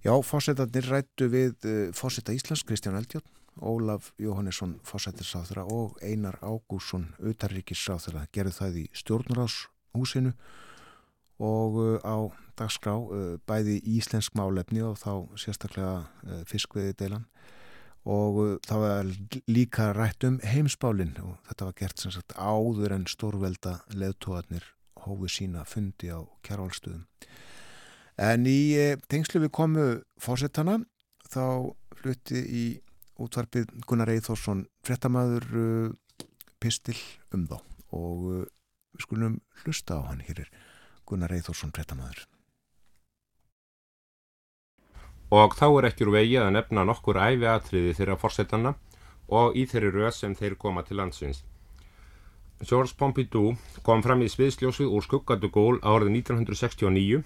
Já, fórsetarnir rættu við uh, fórseta Íslands, Kristján Eldjón Ólaf Jóhannesson fórsættirsáþra og Einar Ágússon utarrikissáþra gerðu það í stjórnarháshúsinu og uh, á dagskrá uh, bæði íslensk málefni og þá sérstaklega uh, fiskveði deilan og það var líka rætt um heimsbálinn og þetta var gert sem sagt áður en stórvelda leðtóðarnir hófu sína fundi á kjærvalstuðum. En í tengslu við komu fórsetana þá flutti í útvarpið Gunnar Eithórsson frettamæður uh, pistil um þá og uh, við skulum hlusta á hann hér er Gunnar Eithórsson frettamæður. Og þá er ekki úr vegi að nefna nokkur æfiatriði þeirra fórsetanna og í þeirri röð sem þeir koma til landsins. Georges Pompidou kom fram í sviðsljósið úr skuggadugól árið 1969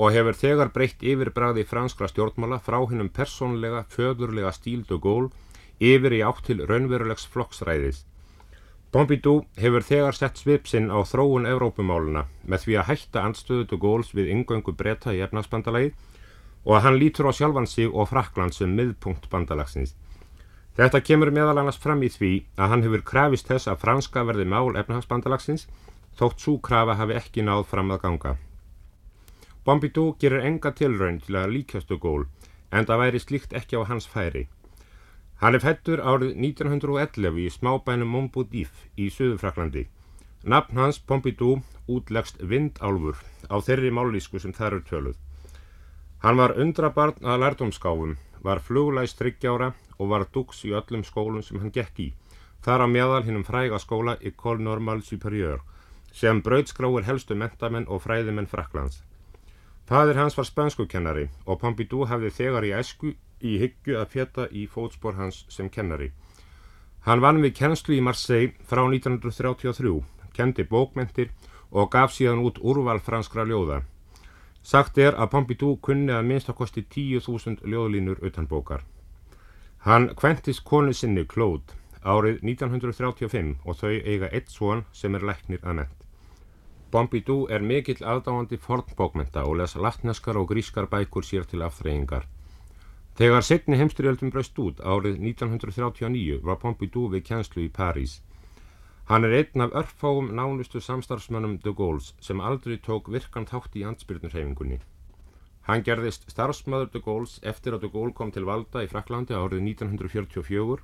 og hefur þegar breytt yfirbræði franskra stjórnmála frá hennum persónlega, föðurlega stíl de Gaulle yfir í átt til raunverulegs flokksræðis. Pompidou hefur þegar sett svipsinn á þróun Evrópumáluna með því að hætta andstöðu de Gaulles við yngöngu breyta í efnagsbandalagi og að hann lítur á sjálfan sig og Frakland sem miðpunkt bandalagsins. Þetta kemur meðal annars fram í því að hann hefur krafist þess að franska verði mál efnahagsbandalagsins þótt svo krafa hafi ekki náð fram að ganga. Pompidou gerir enga tilraun til að líkjastu gól en það væri slíkt ekki á hans færi. Hann er fættur árið 1911 í smábænum Montboutif í Suðurfraklandi. Nafn hans Pompidou útlegst vindálfur á þeirri mállísku sem þar eru töluð. Hann var undrabarn að lærdómskáfum, var fluglæst þryggjára og var dugs í öllum skólum sem hann gekk í. Þar á meðal hinnum fræga skóla École Normale Supérieure sem brauðskráir helstu mentamenn og fræðimenn Fraklands. Fadir hans var spænskukennari og Pompidou hafði þegar í æsku í hyggju að fjeta í fótspor hans sem kennari. Hann vann við kennslu í Marseille frá 1933, kendi bókmentir og gaf síðan út úrval franskra ljóða. Sagt er að Pompidou kunni að minnst að kosti 10.000 ljóðlínur utan bókar. Hann kventist konu sinni Claude árið 1935 og þau eiga eitt svon sem er læknir að ment. Pompidou er mikill aðdáandi fornbókmenta og les latneskar og grískar bækur sér til afþreyingar. Þegar setni heimstyrjöldum braust út árið 1939 var Pompidou við kjænslu í París. Hann er einn af örfáum nánustu samstarfsmönnum de Gaulle's sem aldrei tók virkan þátt í ansbyrnurhefingunni. Hann gerðist starfsmöður de Gaulle's eftir að de Gaulle kom til valda í Fraklandi árið 1944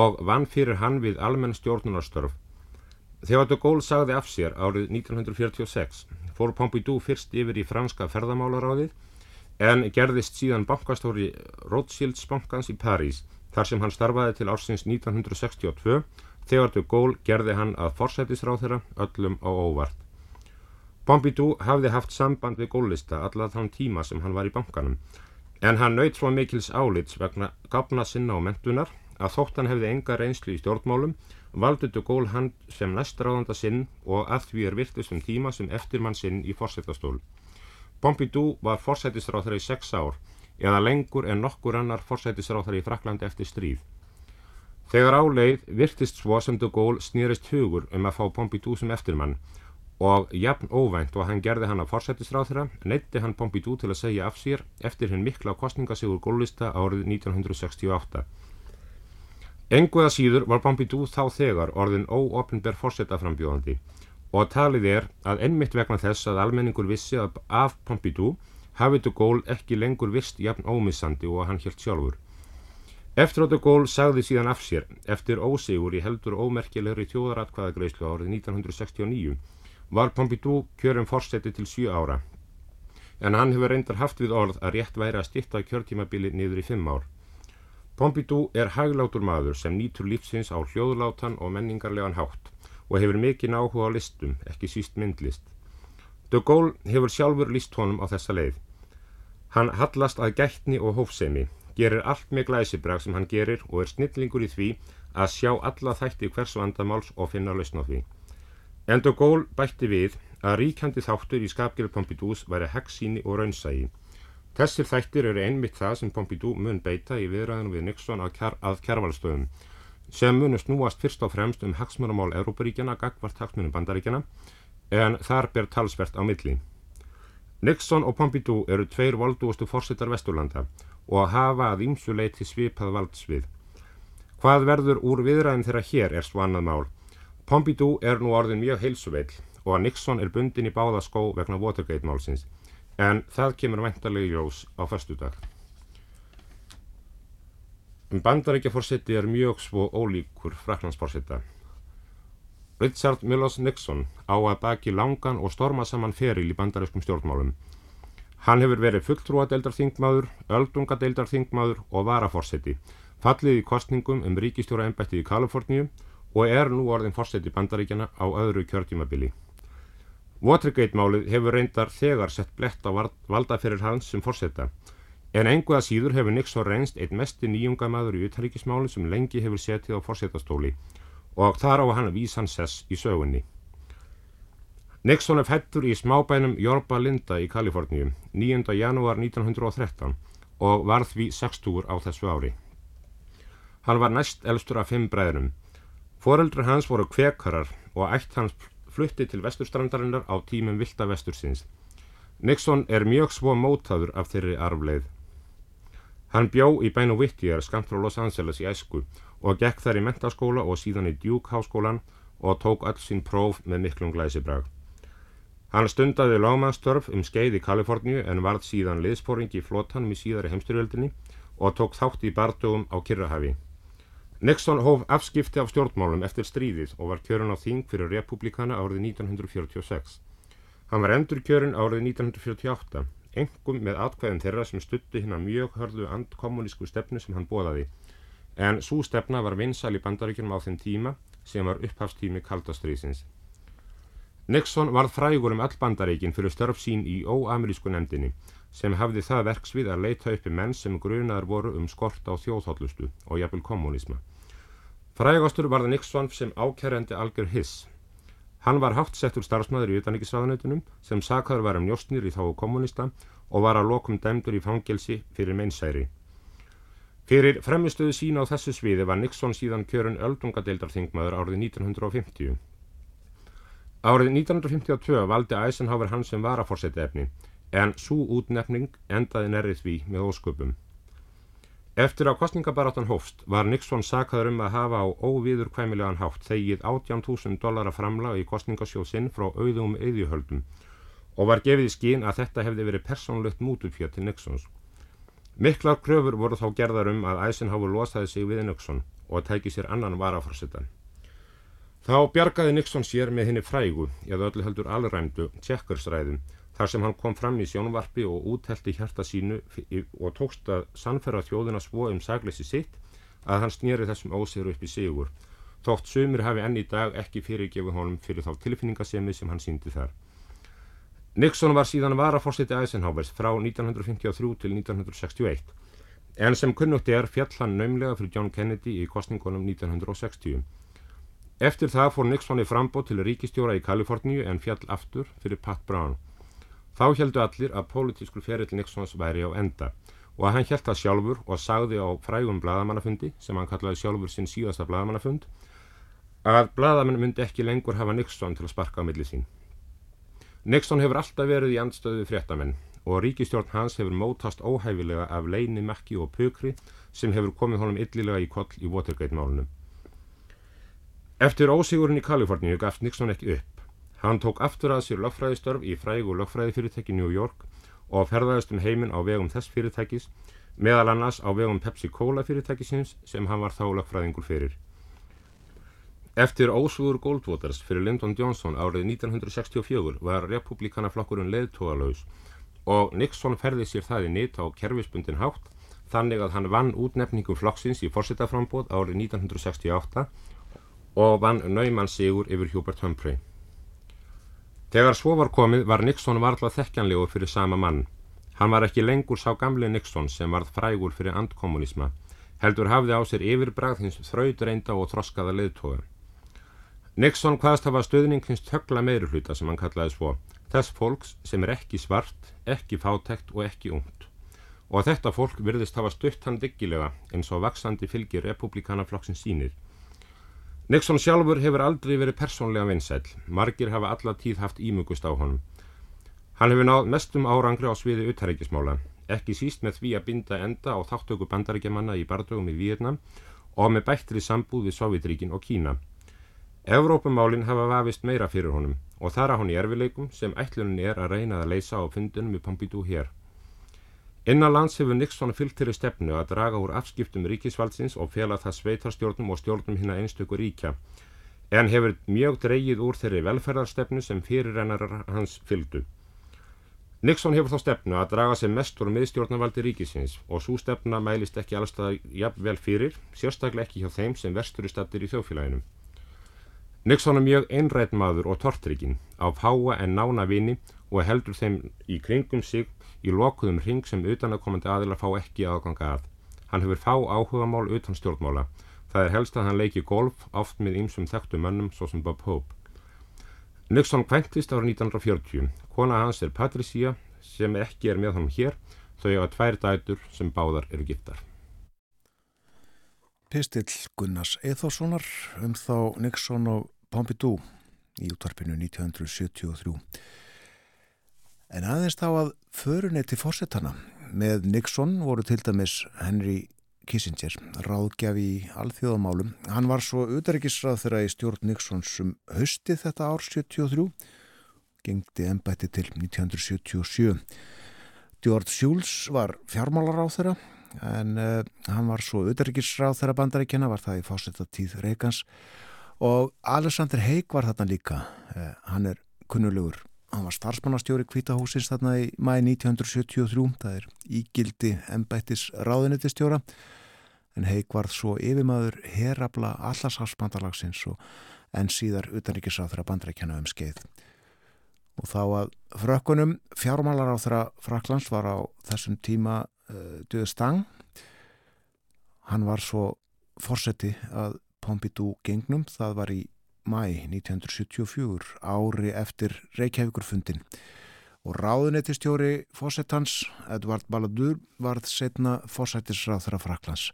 og vann fyrir hann við almenn stjórnunarstörf. Þegar de Gaulle sagði af sér árið 1946 fór Pompidou fyrst yfir í franska ferðamálaráðið en gerðist síðan bankastóri Rothschilds bankans í París þar sem hann starfaði til ársins 1962 þegar de Gaulle gerði hann að forsætisráð þeirra öllum á óvart. Pompidou hafði haft samband við Gaullista alla þann tíma sem hann var í bankanum en hann naut svo mikils álits vegna gafna sinna og mentunar að þótt hann hefði enga reynslu í stjórnmálum valdi de Gaulle hann sem næstráðanda sinn og að því er virtust um tíma sem eftirmann sinn í forsætastól. Pompidou var forsætisráþara í sex ár eða lengur en nokkur annar forsætisráþara í Fraklandi eftir stríð. Þegar áleið virtist svo sem de Gaulle snýrist hugur um að fá Pompidou sem eftirmann og jafn óvænt og hann gerði hann að forsætisráþara neytti hann Pompidou til að segja af sér eftir hinn mikla kostningasigur Gaullista árið 1968. Enguða síður var Pompidou þá þegar orðin óopinber fórsetaframbjóðandi og talið er að ennmitt vegna þess að almenningur vissi að af Pompidou hafið de Gaulle ekki lengur vist jafn ómissandi og hann helt sjálfur. Eftir að de Gaulle sagði síðan af sér eftir ósigur í heldur ómerkilegri tjóðaratkvæðagreislu árið 1969 var Pompidou kjörum fórseti til 7 ára en hann hefur reyndar haft við orð að rétt væri að stitta kjörtímabili niður í 5 ár. Pompidou er haglátur maður sem nýtur lífsins á hljóðlátan og menningarlegan hátt og hefur mikinn áhuga á listum, ekki síst myndlist. De Gaulle hefur sjálfur list honum á þessa leið. Hann hallast að gætni og hófsemi, gerir allt með glæsibrag sem hann gerir og er snillingur í því að sjá alla þætti hvers vandamáls og finna lausn á því. En de Gaulle bætti við að ríkjandi þáttur í skapgjörð Pompidous væri heggsíni og raunsægi. Þessir þættir eru einmitt það sem Pompidou mun beita í viðræðinu við Nixon að, kjar, að kjærvalstöðum sem munu snúast fyrst og fremst um hagsmunamál Európaríkjana gagvart hagsmunum bandaríkjana en þar ber talsvert á milli. Nixon og Pompidou eru tveir voldúastu fórsetar Vesturlanda og hafa að ýmsu leiti svipað valdsvið. Hvað verður úr viðræðin þeirra hér er svo annað mál. Pompidou er nú orðin mjög heilsuveill og að Nixon er bundin í báða skó vegna Watergate málsins en það kemur væntalegi ljós á förstudag. Bandaríkjaforseti er mjög svo ólíkur fraklandsforseta. Richard Mills Nixon á að baki langan og storma saman feril í bandarískum stjórnmálum. Hann hefur verið fulltrúadeildarþingmaður, öldungadeildarþingmaður og varaforseti, fallið í kostningum um ríkistjóra embættið í Kaliforníu og er nú orðin forseti bandaríkjana á öðru kjörtímabili. Watergate-málið hefur reyndar þegar sett blett á valdaferir hans sem forseta, en engu að síður hefur Nixon reynst einn mesti nýjungamaður í uthæríkismáli sem lengi hefur setið á forsetastóli og þar á hann að vísa hans sess í sögunni. Nixon er fættur í smábænum Yorba Linda í Kaliforníu 9. janúar 1913 og var því 60 á þessu ári. Hann var næst elstur af fimm bræðnum. Foreldrar hans voru kvekarar og ætt hans flutti til vesturstrandarinnar á tímum vilda vestursins. Nixon er mjög svo mótaður af þeirri arfleið. Hann bjó í bænu Whittier skamt frá Los Angeles í æsku og gekk þær í mentaskóla og síðan í Duke háskólan og tók öll sín próf með miklum glæsibrag. Hann stundaði lágmannstörf um skeið í Kaliforníu en varð síðan liðspóringi í flótanum í síðari heimstyrjöldinni og tók þátt í bardugum á Kirrahafi. Nixon hóf afskipti af stjórnmálum eftir stríðið og var kjörun á þing fyrir republikana árið 1946. Hann var endur kjörun árið 1948, engum með atkvæðum þeirra sem stuttu hinn að mjög hörðu andkommunísku stefnu sem hann bóðaði, en svo stefna var vinsal í bandaríkjum á þeim tíma sem var upphafstími kaldastriðsins. Nixon varð frægur um all bandaríkin fyrir störf sín í óamerísku nefndinni sem hafði það verksvið að leita uppi menn sem grunaðar voru um skort á þjóðhóllustu og jafnvel kommunisma. Frægastur var það Nixon sem ákjærandi algjör hiss. Hann var hátt settur starfsmæður í utanriksraðanautunum sem sakaður var um njóstnir í þáu kommunista og var að lokum dæmdur í fangelsi fyrir meinsæri. Fyrir fremistuðu sína á þessu sviði var Nixon síðan kjörun öldungadeildarþingmaður árið 1950. Árið 1952 valdi Eisenhower hann sem varaforseti efni en svo útnefning endaði nærrið því með ósköpum. Eftir að kostningabaráttan hófst var Nixon sakaður um að hafa á óviðurkvæmilegan hátt þegið 18.000 dollara framlag í kostningasjóð sinn frá auðum auðjuhöldum og var gefið í skín að þetta hefði verið persónlegt mútufjöð til Nixons. Miklar kröfur voru þá gerðar um að Eisenhower losaði sig við Nixon og tæki sér annan varaforsetan. Þá bjargaði Nixon sér með henni frægu, eða öllu heldur alræmdu, tjekkursræðum þar sem hann kom fram í sjónvarpi og úthelti hjarta sínu og tókst að sannferða þjóðina svo um sagleysi sitt að hann snýri þessum ósigur upp í sigur, þótt sumir hafi enn í dag ekki fyrirgefið honum fyrir þá tilfinningasemi sem hann síndi þar. Nixon var síðan varaforsiti Eisenhowers frá 1953 til 1961, en sem kunnugt er fjall hann naumlega fyrir John Kennedy í kostningunum 1960. Eftir það fór Nixon í frambót til ríkistjóra í Kaliforníu en fjall aftur fyrir Pat Brown. Þá heldu allir að pólitískur ferill Nixons væri á enda og að hann held það sjálfur og sagði á frægum bladamannafundi sem hann kallaði sjálfur sinn síðasta bladamannafund að bladamenn myndi ekki lengur hafa Nixon til að sparka á milli sín. Nixon hefur alltaf verið í andstöðu fréttamenn og ríkistjórn hans hefur mótast óhæfilega af leini, makki og pukri sem hefur komið honum illilega í koll í Watergate-málunum. Eftir ósigurinn í Kaliforníu gafst Nixon ekki upp Hann tók aftur að sér lögfræðistörf í frægu lögfræðifyrirtæki New York og ferðaðist um heiminn á vegum þess fyrirtækis, meðal annars á vegum Pepsi-Cola fyrirtækisins sem hann var þá lögfræðingur fyrir. Eftir ósugur Goldwaters fyrir Lyndon Johnson árið 1964 var republikanaflokkurinn leðtógalauðs og Nixon ferði sér það í nýtt á kerfisbundin hátt þannig að hann vann útnefningum flokksins í fórsetaframbóð árið 1968 og vann naumann sigur yfir Hubert Humphrey. Þegar svo var komið var Nixon varðla þekkjanlegur fyrir sama mann. Hann var ekki lengur sá gamle Nixon sem varð frægur fyrir andkommunisma, heldur hafði á sér yfirbragð hins þraudreinda og þroskaða leðtoga. Nixon hvaðst hafa stöðning hins tökla meirulhuta sem hann kallaði svo, þess fólks sem er ekki svart, ekki fátækt og ekki ungt. Og þetta fólk virðist hafa stutt hann diggilega eins og vaksandi fylgir republikanaflokksinn sínir. Nixon sjálfur hefur aldrei verið persónlega vinsæl, margir hafa alla tíð haft ímugust á honum. Hann hefur náð mestum árangri á sviði uthæríkismála, ekki síst með því að binda enda á þáttöku bandaríkjamanna í bardögum í Víetnam og með bættri sambúð við Sovjetríkin og Kína. Evrópumálin hafa vafist meira fyrir honum og þar að hún í erfileikum sem ætlunin er að reyna að leysa á fundunum í Pompidou hér. Innan lands hefur Nixon fyllt þeirri stefnu að draga úr afskiptum ríkisvaldsins og fela það sveitarstjórnum og stjórnum hinn að einstöku ríkja, en hefur mjög dreigið úr þeirri velferðarstefnu sem fyrirrennarar hans fylgdu. Nixon hefur þá stefnu að draga sig mest úr miðstjórnavaldi ríkisins og svo stefna mælist ekki allstað jafnvel fyrir, sérstaklega ekki hjá þeim sem verstur í stattir í þjófélaginu. Nixon er mjög einrætt maður og tortryggin, á fáa en nána vini og heldur þeim í kringum sig í lokuðum ring sem utanakomandi aðilar fá ekki aðganga að. Hann hefur fá áhugamál utan stjórnmála. Það er helst að hann leiki golf oft með ýmsum þekktu mönnum svo sem Bob Hope. Nixon kvæntist ára 1940. Kona hans er Patricia sem ekki er með honum hér. Þau hafa tvær dætur sem báðar eru giftar. Pistill Gunnars Eithórssonar um þá Nixon og Pompidou í útvarpinu 1973. En aðeins þá að förunni til fórsetana með Nixon voru til dæmis Henry Kissinger, ráðgjafi í alþjóðamálum. Hann var svo utaríkisrað þeirra í stjórn Nixons um hösti þetta ár 73, gengdi ennbætti til 1977. George Shultz var fjármálar á þeirra en uh, hann var svo utaríkisráð þeirra bandaríkjana, var það í fósetta Reykjans og Alexander Haig var þarna líka uh, hann er kunnulegur hann var starfsmannastjóri kvítahúsins þarna í mæ 1973 það er ígildi embættis ráðunitistjóra en Haig var svo yfirmaður herabla allarsafsbandalagsins og en síðar utaríkisráð þeirra bandaríkjana um skeið. Og þá að frökkunum fjármálar á þeirra Fraklands var á þessum tíma uh, Döð Stang. Hann var svo fórseti að Pompidou gengnum, það var í mæ 1974 ári eftir Reykjavíkurfundin og ráðunetistjóri fórsetans Edvard Balladur varð setna fórsetisráð þeirra Fraklands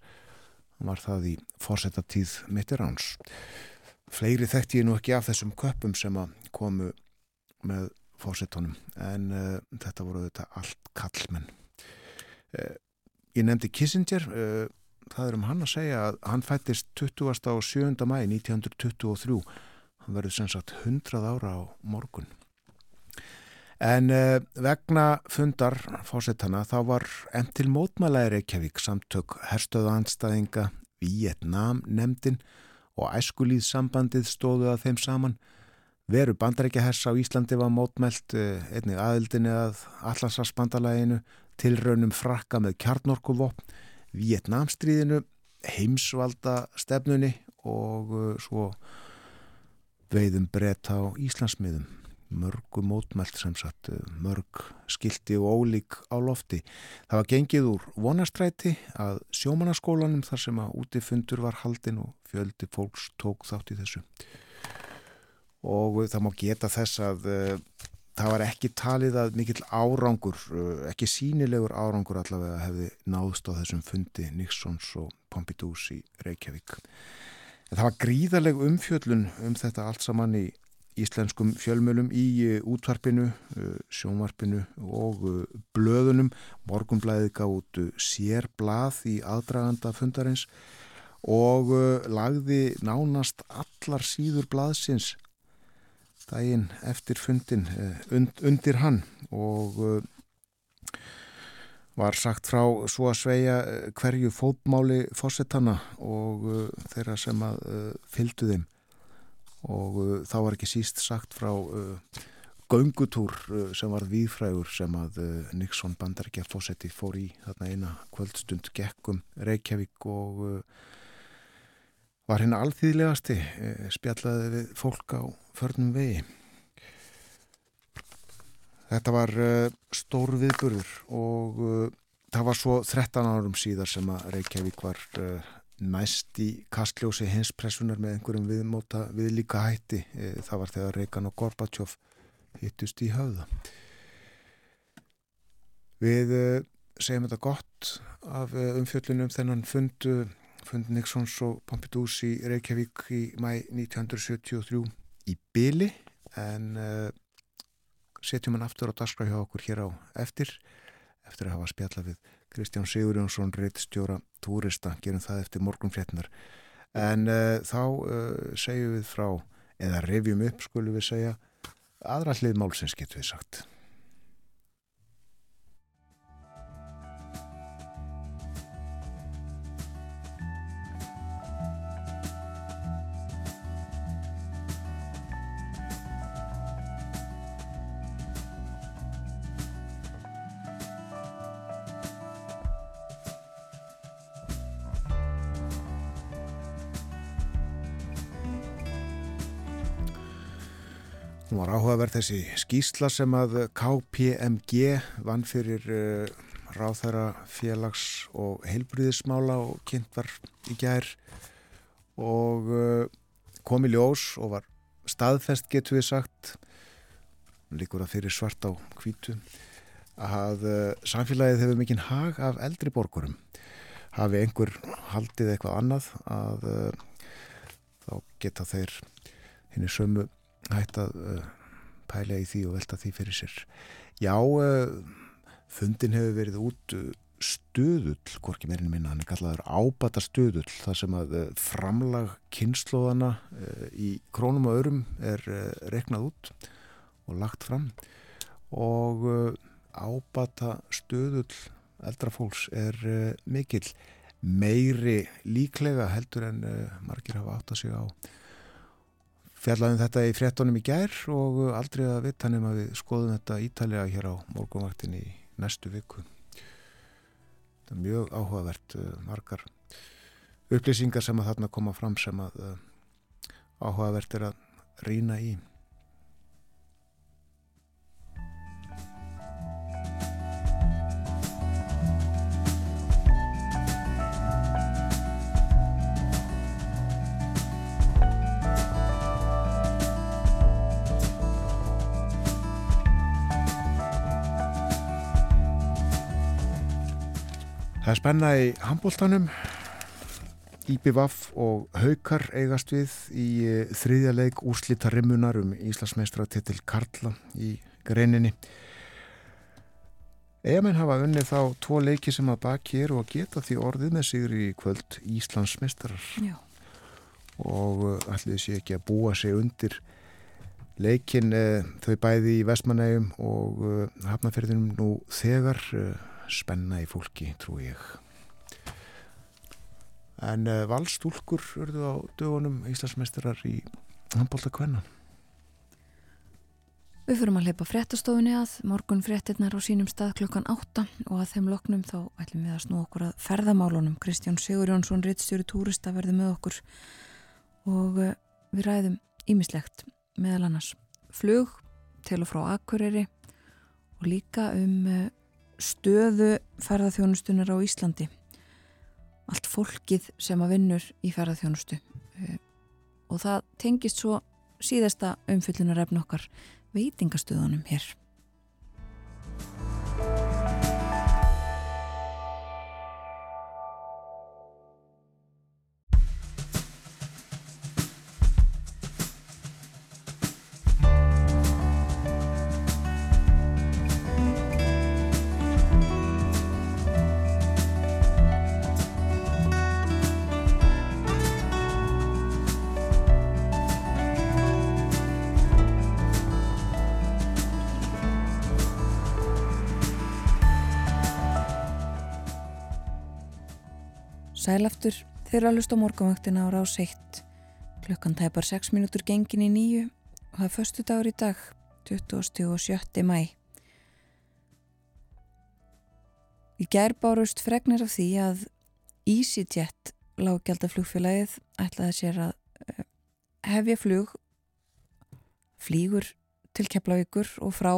hann var það í fórsetatíð mittir áns. Fleiri þekkti ég nú ekki af þessum köpum sem að komu með fórsetunum en uh, þetta voru þetta allt kallmenn uh, ég nefndi Kissinger uh, það er um hann að segja að hann fættist 20. og 7. mæ 1923 hann verður sem sagt 100 ára á morgun en uh, vegna fundar fórsetana þá var enn til mótmælaði Reykjavík samtök herstöðanstæðinga Vietnam nefndin og æskulíð sambandið stóðu að þeim saman veru bandarækjahers á Íslandi var mótmælt einnig aðildinni að allarsafsbandalæginu tilraunum frakka með kjarnorkuvopn Vietnamstríðinu heimsvalda stefnunni og uh, svo veiðum breyta á Íslandsmiðum mörgu mótmælt sem sagt uh, mörg skilti og ólík á lofti. Það var gengið úr vonastræti að sjómanaskólanum þar sem að útifundur var haldin og fjöldi fólks tók þátt í þessu og það má geta þess að uh, það var ekki talið að mikill árangur, ekki sínilegur árangur allavega hefði náðst á þessum fundi Nixons og Pompidous í Reykjavík. En það var gríðaleg umfjöllun um þetta allt saman í íslenskum fjölmjölum í útvarpinu, sjónvarpinu og blöðunum. Morgumblæðið gaf út sérblað í aðdraganda fundarins og lagði nánast allar síður blaðsins daginn eftir fundin und, undir hann og uh, var sagt frá svo að sveia hverju fótmáli fósettana og þeirra sem að fylgdu þeim. Og þá var ekki síst sagt frá göngutúr sem var viðfrægur sem að Nixon bandarækja fósetti fór í þarna eina kvöldstund gekkum Reykjavík og var hérna alþýðlegasti spjallaði við fólk á förnum vegi. Þetta var uh, stór viðburður og uh, það var svo 13 árum síðar sem að Reykjavík var næst í kastljósi hinspressunar með einhverjum viðmóta við líka hætti. Það var þegar Reykján og Gorbachev hittust í höfða. Við segjum þetta gott af umfjöllunum þennan fundu fund Nixons og Pompidous í Reykjavík í mæ 1973 í byli en uh, setjum hann aftur á daskra hjá okkur hér á eftir eftir að hafa spjalla við Kristján Sigurjónsson reittstjóra túrista, gerum það eftir morgunflétnar en uh, þá uh, segjum við frá eða revjum upp skulum við segja aðra hlið málsins getur við sagt. Áhugaverð þessi skýsla sem að KPMG vann fyrir uh, ráþæra félags og heilbriðismála og kynnt var í gær og uh, kom í ljós og var staðfest getur við sagt. Líkur að fyrir svart á hvítu að uh, samfélagið hefur mikinn hag af eldri borgurum. Hafi einhver haldið eitthvað annað að þá geta þeir henni sömu hægt að pæla í því og velta því fyrir sér. Já, uh, fundin hefur verið út uh, stöðull, hvorki meirinn minna, hann er kallaður ábata stöðull, þar sem að uh, framlag kynnslóðana í krónum og örum er reknað út og lagt fram. Og ábata stöðull eldra fólks er mikill. Meiri líklega heldur en margir hafa átt að sig á fjallaðum þetta í fréttonum í gær og aldrei að vita nefn að við skoðum þetta ítalega hér á morgunvaktinni í næstu viku. Þetta er mjög áhugavert uh, margar upplýsingar sem að þarna koma fram sem að uh, áhugavert er að rýna í. Það er spenna í handbóltanum. IBVF og Haukar eigast við í eh, þriðja leik úrslita rimmunar um Íslandsmeistra-titil Karla í greininni. Egamenn hafa unnið þá tvo leiki sem að baki eru og geta því orðið með sigur í kvöld Íslandsmeistarar Já, og allir sé ekki að búa sig undir leikin uh, þau bæði í Vestmanægum og hafnaferðinum nú þegar spenna í fólki, trú ég. En uh, valstúlkur urðu á dögunum Íslandsmeistarar í handbólta kvenna. Við fyrum að hleypa fréttastofunni að morgun fréttirnar á sínum stað klukkan 8 og að þeim loknum þá ætlum við að snú okkur að ferðamálunum. Kristján Sigur Jónsson, rittstjóri túrista verði með okkur og eh, við ræðum ímislegt meðal annars flug til og frá Akureyri og líka um eh, stöðu ferðarþjónustunar á Íslandi. Allt fólkið sem að vinnur í ferðarþjónustu Eh, og það tengist svo síðasta umfyllunarefn okkar veitingastöðunum hér. Sælaftur þeirra hlust á morgunvaktina á rás 1. Klukkan tæpar 6 mínútur gengin í nýju og það er förstu dagur í dag, 27. mæ. Í gær bárust fregnir af því að EasyJet lágjaldaflugfélagið ætlaði sér að eh, hefja flug flýgur til Keflavíkur og frá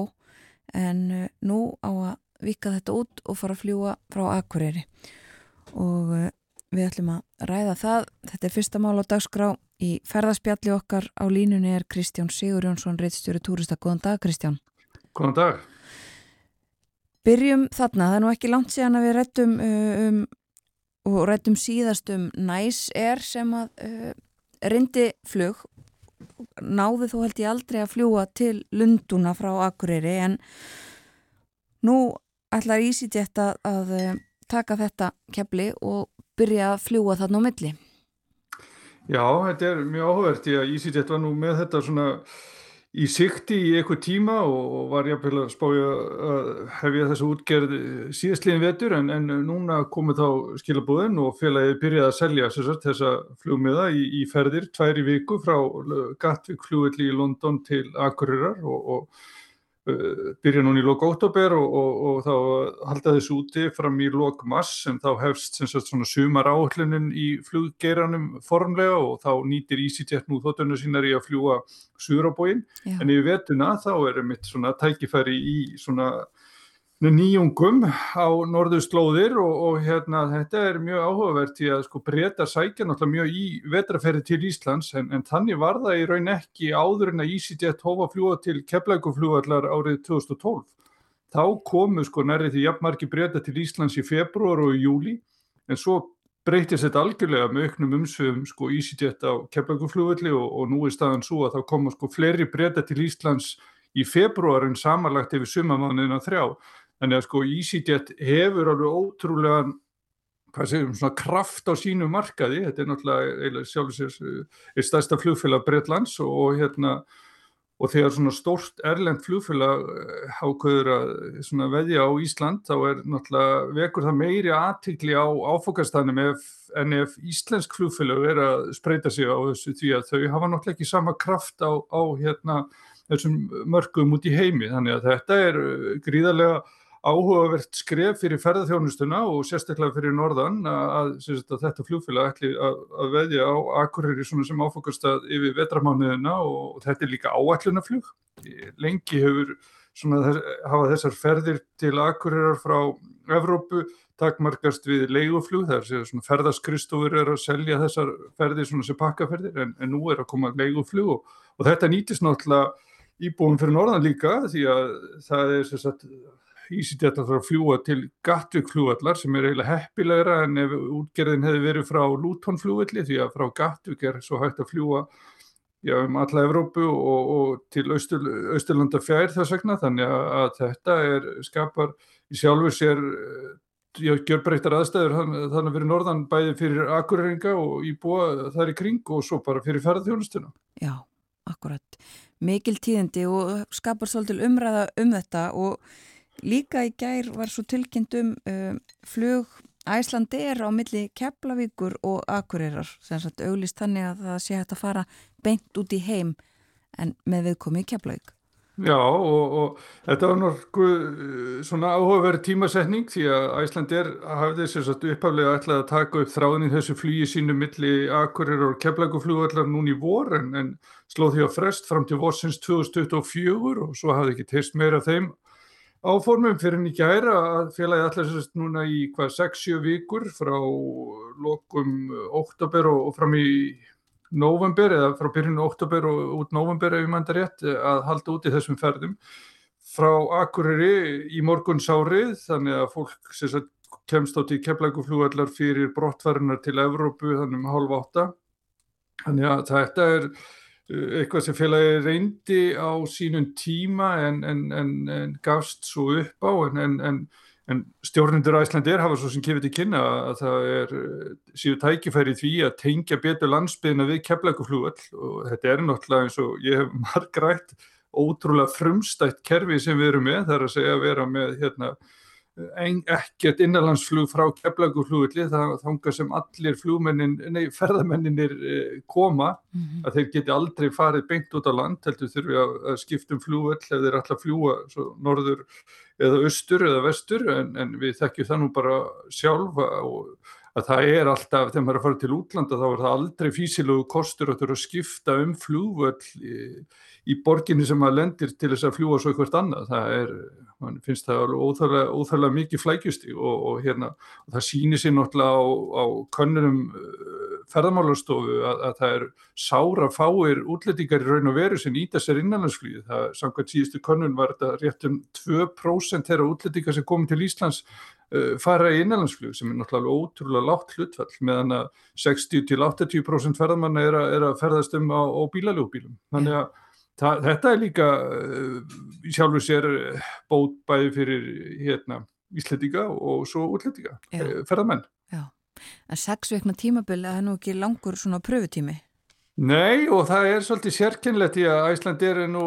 en eh, nú á að vika þetta út og fara að fljúa frá Akureyri og eh, við ætlum að ræða það. Þetta er fyrsta mál á dagskrá í ferðarspjalli okkar á línunni er Kristján Sigur Jónsson, reittstjóri túrista. Góðan dag Kristján. Góðan dag. Byrjum þarna, það er nú ekki langt síðan að við rættum uh, um, og rættum síðast um næs er sem að uh, rindi flug náðu þó held ég aldrei að fljúa til Lunduna frá Akureyri en nú ætlar EasyJet að, að uh, taka þetta kefli og byrja að fljúa þarna á milli. Já, þetta er mjög áhugavert því að EasyJet var nú með þetta svona í sikti í eitthvað tíma og, var jafnvel að spája að hefja þessu útgerð síðastliðin vetur en, en núna komið þá skilabúðin og félagið byrjaði að selja sagt, þessa flugmiða í, í ferðir tværi viku frá Gatvík flugulli í London til Akureyrar og, og byrja núna í lok óttobér og, og þá halda þessu úti fram í lok mass sem þá hefst sem sagt svona sumar áhullunin í fluggeiranum formlega og þá nýtir EasyJet nú þóttunum sínar í að fljúa suðrabóin Já. en yfir vetuna þá er mitt svona tækifæri í svona nýjungum á norðurslóðir og, og hérna þetta er mjög áhugavert því að sko breyta sækja náttúrulega mjög í vetraferði til Íslands en, en þannig var það í raun ekki áður en að EasyJet hófa að fljúa til Keflækufljúallar árið 2012. Þá komu sko nærri því jafnmarki breyta til Íslands í februar og í júli en svo breytist þetta algjörlega með auknum umsöfum sko EasyJet á Keflækufljúalli og, og nú er staðan svo að þá koma sko fleiri breyta til Íslands í februar en samanlagt yfir sumamánuðina þrjá. Þannig að sko EasyJet hefur alveg ótrúlega hvað segjum, svona kraft á sínu markaði, þetta er náttúrulega sér er stærsta flugfélag Breitlands og, hérna og þegar svona stórt erlend flugfélag hákvöður að svona veðja á Ísland þá er náttúrulega vekur það meiri aðtikli á áfokastannum ef, en ef íslensk flugfélag er að spreita sig á þessu því að þau hafa náttúrulega ekki sama kraft á, á hérna þessum mörgum út í heimi. Þannig að þetta er gríðarlega áhugavert skref fyrir ferðarþjónustuna og sérstaklega fyrir norðan að, að, að þetta fljófélag ætli að, að veðja á Akureyri sem áfokast að yfir vetramánuðina og, þetta er líka áætlunaflug. Lengi hefur þess, hafa þessar ferðir til Akureyrar frá Evrópu takmarkast við leiguflug, það er svona ferðaskristofur er að selja þessar ferðir svona sem pakkaferðir en, en nú er að koma leiguflug og, og þetta nýtist náttúrulega íbúin fyrir norðan líka því að það er sérstaklega EasyJet að fara að fljúa til Gatvík flúvallar sem er eiginlega heppilegra en ef útgerðin hefði verið frá Luton flúvalli því að frá Gatvík er svo hægt að fljúa já, um alla Evrópu og, og til Austur, Austurlanda fjær þess vegna þannig að, þetta er skapar í sjálfur sér já, gjörbreyttar aðstæður þannig að fyrir norðan bæði fyrir akureyringa og íbúa þar í kring og svo bara fyrir ferðarþjónustuna. Já, akkurat. Mikil tíðindi og skapar svolítil umræða um þetta og Líka í gær var svo tilkynnt um flug Æslandir á milli Keflavíkur og Akureyrar, sem sagt auglist þannig að það sé hægt að fara beint út í heim en með viðkomi í Keflavík. Já og, og þetta var nokkuð svona áhugaverð tímasetning því að Æslandir hafði sér satt upphaflega ætlaði að taka upp þráðin þessu flugi sínu milli Akureyrar og Keflavíkuflugvallar núni í vor en, en slóð því að frest fram til vorsins 2024 og svo hafði ekki teist meira þeim áformum fyrir henni gæra að félagi allar sérst núna í hvað 6-7 vikur frá lokum oktober og, fram í november eða frá byrjunu oktober og út november ef ég mænda rétt að halda út í þessum ferðum. Frá Akureyri í morgun sárið þannig að fólk sérst kemst átt í keflækuflúallar fyrir brottfærinar til Evrópu þannig um hálf átta. Þannig að þetta er eitthvað sem félagi reyndi á sínum tíma en, en, en, en gafst svo upp á en stjórnundur Æslandir hafa svo sem kefið til kynna að það er síðu tækifæri því að tengja betur landsbyðina við keflækuflúall og þetta er náttúrulega eins og ég hef *laughs* margrætt ótrúlega frumstætt kerfi sem við erum með, það er að segja að vera með hérna ekkert innanlandsflug frá keflaguflugulli þangar sem allir flugmennin, nei, ferðamenninir koma, mm -hmm. að þeir geti aldrei farið beint út á land, heldur þurfi að, að skipta um flugvöll ef þeir ætla að fljúa norður eða austur eða vestur, en, en við þekkjum það nú bara sjálf og að það er alltaf, þegar maður er að fara til útlanda þá er það aldrei físilegu kostur að þurfa að skipta um flugvöll í, borginni sem maður lendir til þess að fljúa svo eitthvað annað, það er mann finnst það alveg óþarlega, óþarlega mikið flækjusti og, og hérna og það sýnir sér náttúrulega á, á könnunum ferðamálarstofu að, að það er sára fáir útlendingar í raun og veru sem nýta sér innanlandsflýði, það samkvæmt síðustu könnun var þetta rétt um 2% þeirra útlendingar sem komið til Íslands uh, fara í innanlandsflýð sem er náttúrulega ótrúlega látt hlutfall meðan að 60-80% ferðamanna er, er að ferðast um á, á bílaljóðbílum, þannig að Það, þetta er líka uh, sjálfur sér bót bæði fyrir hérna, íslendinga og svo útlendinga, ferðamenn. Já, En sex vekna tímabili, það er nú ekki langur svona pröfutími. Nei og það er svolítið sérkennlegt í að Æsland er nú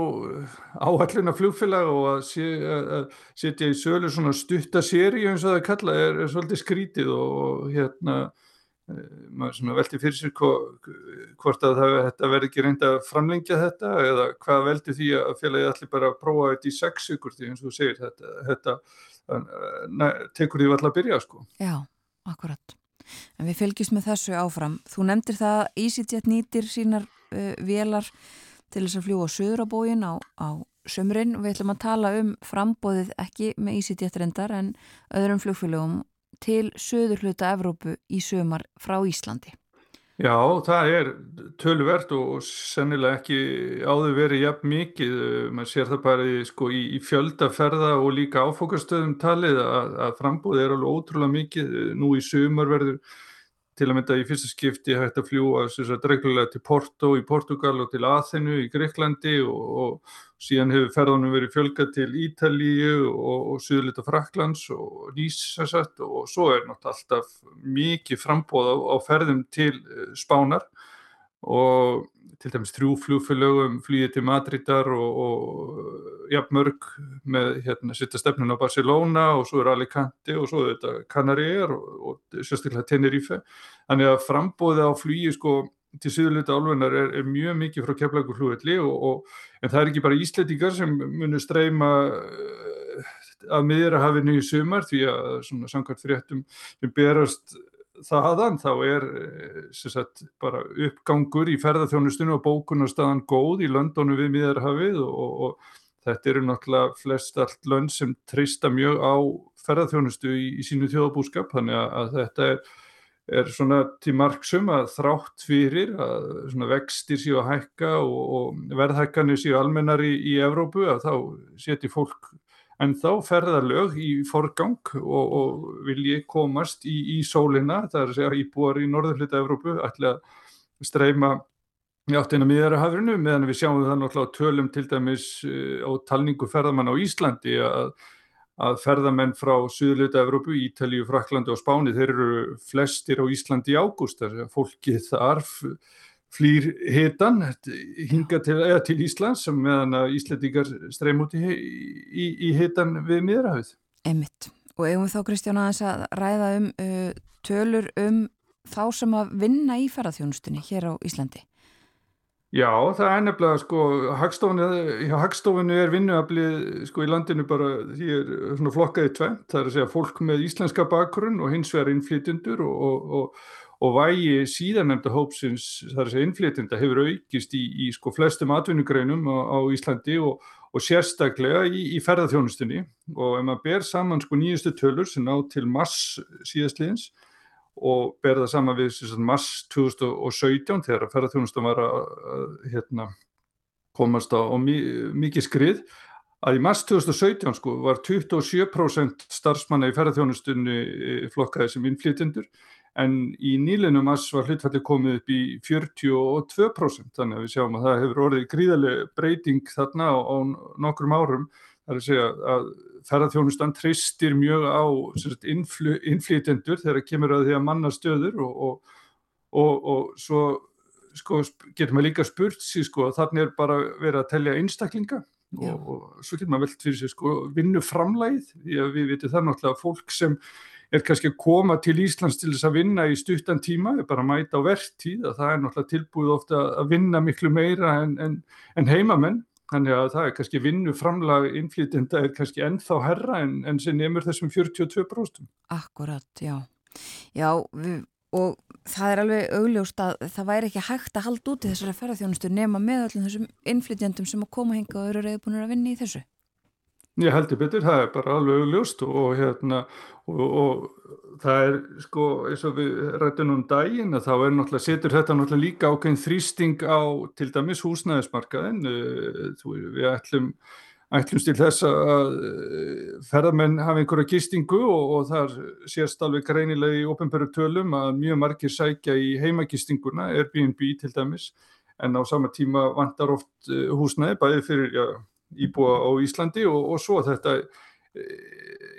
áhallina flugfélag og að, sé, að setja í sölu svona stutta séri eins og það kalla er, er svolítið skrítið og hérna eh, maður sem veldi fyrir sér hvort að það, þetta verði ekki reynd að framlengja þetta eða hvað veldi því að félagi allir bara að prófa þetta í sex ykkur því eins og þú segir þetta, þetta ne, tekur því alltaf að byrja sko. Já, akkurat. En við fylgjumst með þessu áfram. Þú nefndir það að EasyJet nýtir sínar uh, vélar til þess að söður á bógin á, á sömurinn og við ætlum að tala um frambóðið ekki með EasyJet reyndar en öðrum flugfélögum til söður hluta Evrópu í sömar frá Íslandi. Já, það er töluvert og sennilega ekki áður verið jafn mikið, maður sér það bara sko, í, í fjöldaferða og líka áfókastöðum talið að, að frambúð er alveg ótrúlega mikið, nú í sumar verður til að mynda í fyrsta skipti hægt að fljúa reglulega til Porto í Portugal og til Aþenu í Greiklandi og, og síðan hefur ferðunum verið fjölga til Ítalíu og, og Suðlita Fraklands og Nýs og svo er náttúrulega alltaf mikið frambóð á, á ferðum til Spánar. Og til dæmis þrjú flugfélögum flýði til Madridar og, og jafnmörg með hérna sitta stefnun á Barcelona og svo er Alicante og svo er þetta Canarier og, og sérstaklega Tenerife. Þannig að frambóði á flýji sko til síðuleita álfunar er, er mjög mikið frá keflagur flugvelli en það er ekki bara íslettingar sem munir streyma að miðrahafinu í sumar því að svona samkvæmt fréttum sem berast þaðan þá er sagt, bara uppgangur í ferðarþjónustunum og bókunarstaðan góð í löndónu við miðarhafið og, og, og þetta eru náttúrulega flest allt lönd sem trista mjög á ferðarþjónustu í, í sínu þjóðabúskap þannig að þetta er, er svona til marksum að þrátt fyrir að vextir séu að hækka og, og verðhækkanir séu almennar í, í Evrópu að þá seti fólk en þá ferðarlög í forgang og, og vilji komast í, í sólina, það er að segja íbúar í norðurhluta Evrópu ætla að streyma áttina miðarahafrinu meðan við sjáum það náttúrulega tölum til dæmis á talningu ferðamann á Íslandi að, að ferðamenn frá Suðurluta Evrópu, Ítalíu, Fraklandi og Spáni þeir eru flestir á Íslandi í ágúst, þar fólkið þar flýr hitan hinga til, til Íslands meðan að Íslandíkar streym út í, í, í hitan við miðrahauð. Emmitt. Og eigum við þá Kristján aðeins að ræða um uh, tölur um þá sem að vinna í ferðarþjónustunni hér á Íslandi? Já, það er nefnilega sko, hagstofinu er vinnuaflið sko í landinu bara, því er svona flokkaði tvent, það er að segja fólk með íslenska bakgrunn og hins vegar innflytjendur og, og, og vægi síðanemnda hópsins þar að segja innflytjenda hefur aukist í, í sko flestum atvinnugreinum á, á Íslandi og, og sérstaklega í, í ferðarþjónustunni og ef maður ber saman sko nýjustu tölur sem ná til mass síðastliðins og ber það saman við mass 2017 þegar ferðarþjónustan var að, að hérna, komast á, á mikið skrið. Að í mass 2017 sko var 27% starfsmanna í ferðarþjónustunni eh, flokkaði sem innflytjendur en í nýlinum mass var hlutfalli komið upp í 42% þannig að við sjáum að það hefur orðið gríðarlega breyting þarna á, á nokkrum árum. Það er að segja að ferðarþjónustan tristir mjög á innfl innflytjendur þegar það kemur að því að manna stöður og, og, og, og svo sko, getur maður líka spurt sér sko, þannig er bara verið að telja einstaklinga og svo getur maður velt fyrir sér sko, vinnu framlægið því að við veitum það náttúrulega fólk sem er kannski að koma til Íslands til þess að vinna í stuttan tíma, er bara að mæta á verktíð að það er náttúrulega tilbúið ofta að vinna miklu meira en, en, en heimamenn, þannig að það er kannski vinnu framlag innflytjenda er kannski ennþá herra en, en sem nefnur þessum 42%. Akkurat, já. Já, við, og það er alveg augljóst að það væri ekki hægt að halda út í þessari ferðarþjónustu nema með öllum þessum innflytjendum sem að koma hinga og eru reyðbúinir að vinna í þessu. Ég heldur betur, það er bara alveg augljóst og hérna og, og það er sko eins og við rættum um daginn að þá er náttúrulega, setur þetta náttúrulega líka ákveðin þrýsting á til dæmis húsnæðismarkaðin, við ætlum, ætlum til þess að ferðarmenn hafa einhverja gistingu og, og þar sést alveg greinilega í ofnbæru tölum að mjög margir sækja í heimagistinguna, Airbnb til dæmis, en á sama tíma vantar oft húsnæði bæði fyrir, já, íbúa á Íslandi og, og svo þetta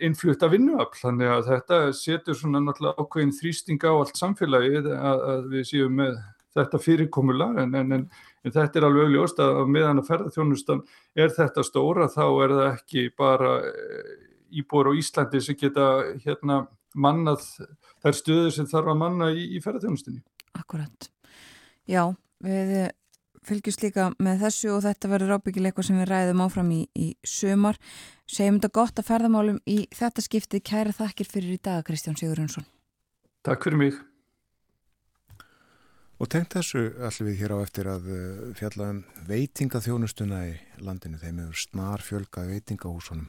innflutta vinnuafl þannig að þetta setur svona náttúrulega ákveðin þrýsting á allt samfélagið að, að við séum með þetta fyrirkomulag en, en, en, en þetta er alveg auðljóst að meðan að ferðarþjónustan er þetta stóra þá er það ekki bara eh, íbúar á Íslandi sem geta hérna mannað þær stöður sem þarf að manna í, í ferðarþjónustinni. Akkurat. Já, við eh, fylgjumst líka með þessu og þetta verður ábyggilega eitthvað sem við ræðum áfram í, í sömar. Segjum þetta gott að ferðamálum í þetta skiptið. Kæra þakkir fyrir í dag, Kristján Sigurjónsson. Takk fyrir mig. Og tengt þessu allir við hér á eftir að uh, fjalla um veitingaþjónustuna í landinu. Þeim hefur snar fjölgað veitingahúsunum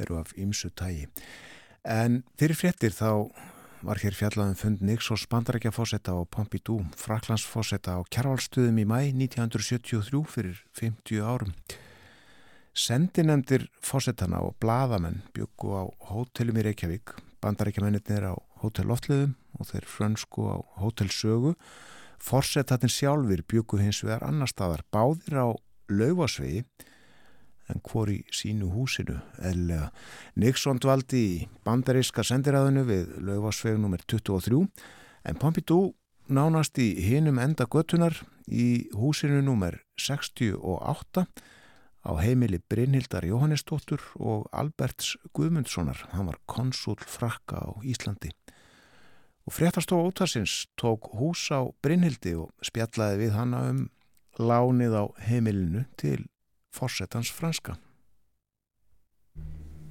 eru af ymsu tægi. En fyrir fréttir þá var hér fjallaðum fund Nixos bandarækjafósetta og Pompidou Fraklandsfósetta á Kjærvalstuðum í mæ 1973 fyrir 50 árum. Sendinemdir fósettana og bladamenn byggu á hótelum í Reykjavík, bandarækjamennir á hótel Loftleðum og þeir frönsku á hótel Sögu. Fórsettatin sjálfur byggu hins vegar annar staðar báðir á laufasvegi en hvor í sínu húsinu eðlega. Nixon dvaldi í bandaríska sendiræðinu við laufasveg nr. 23 en Pompidou nánast í hinum enda göttunar í húsinu nr. 68 á heimili Brynhildar Jóhannesdóttur og Alberts Guðmundssonar. Hann var konsul frakka á Íslandi. Og fréttastofa útvarsins tók hús á Brynhildi og spjallaði við hanna um lánið á heimilinu til fórsetans franska.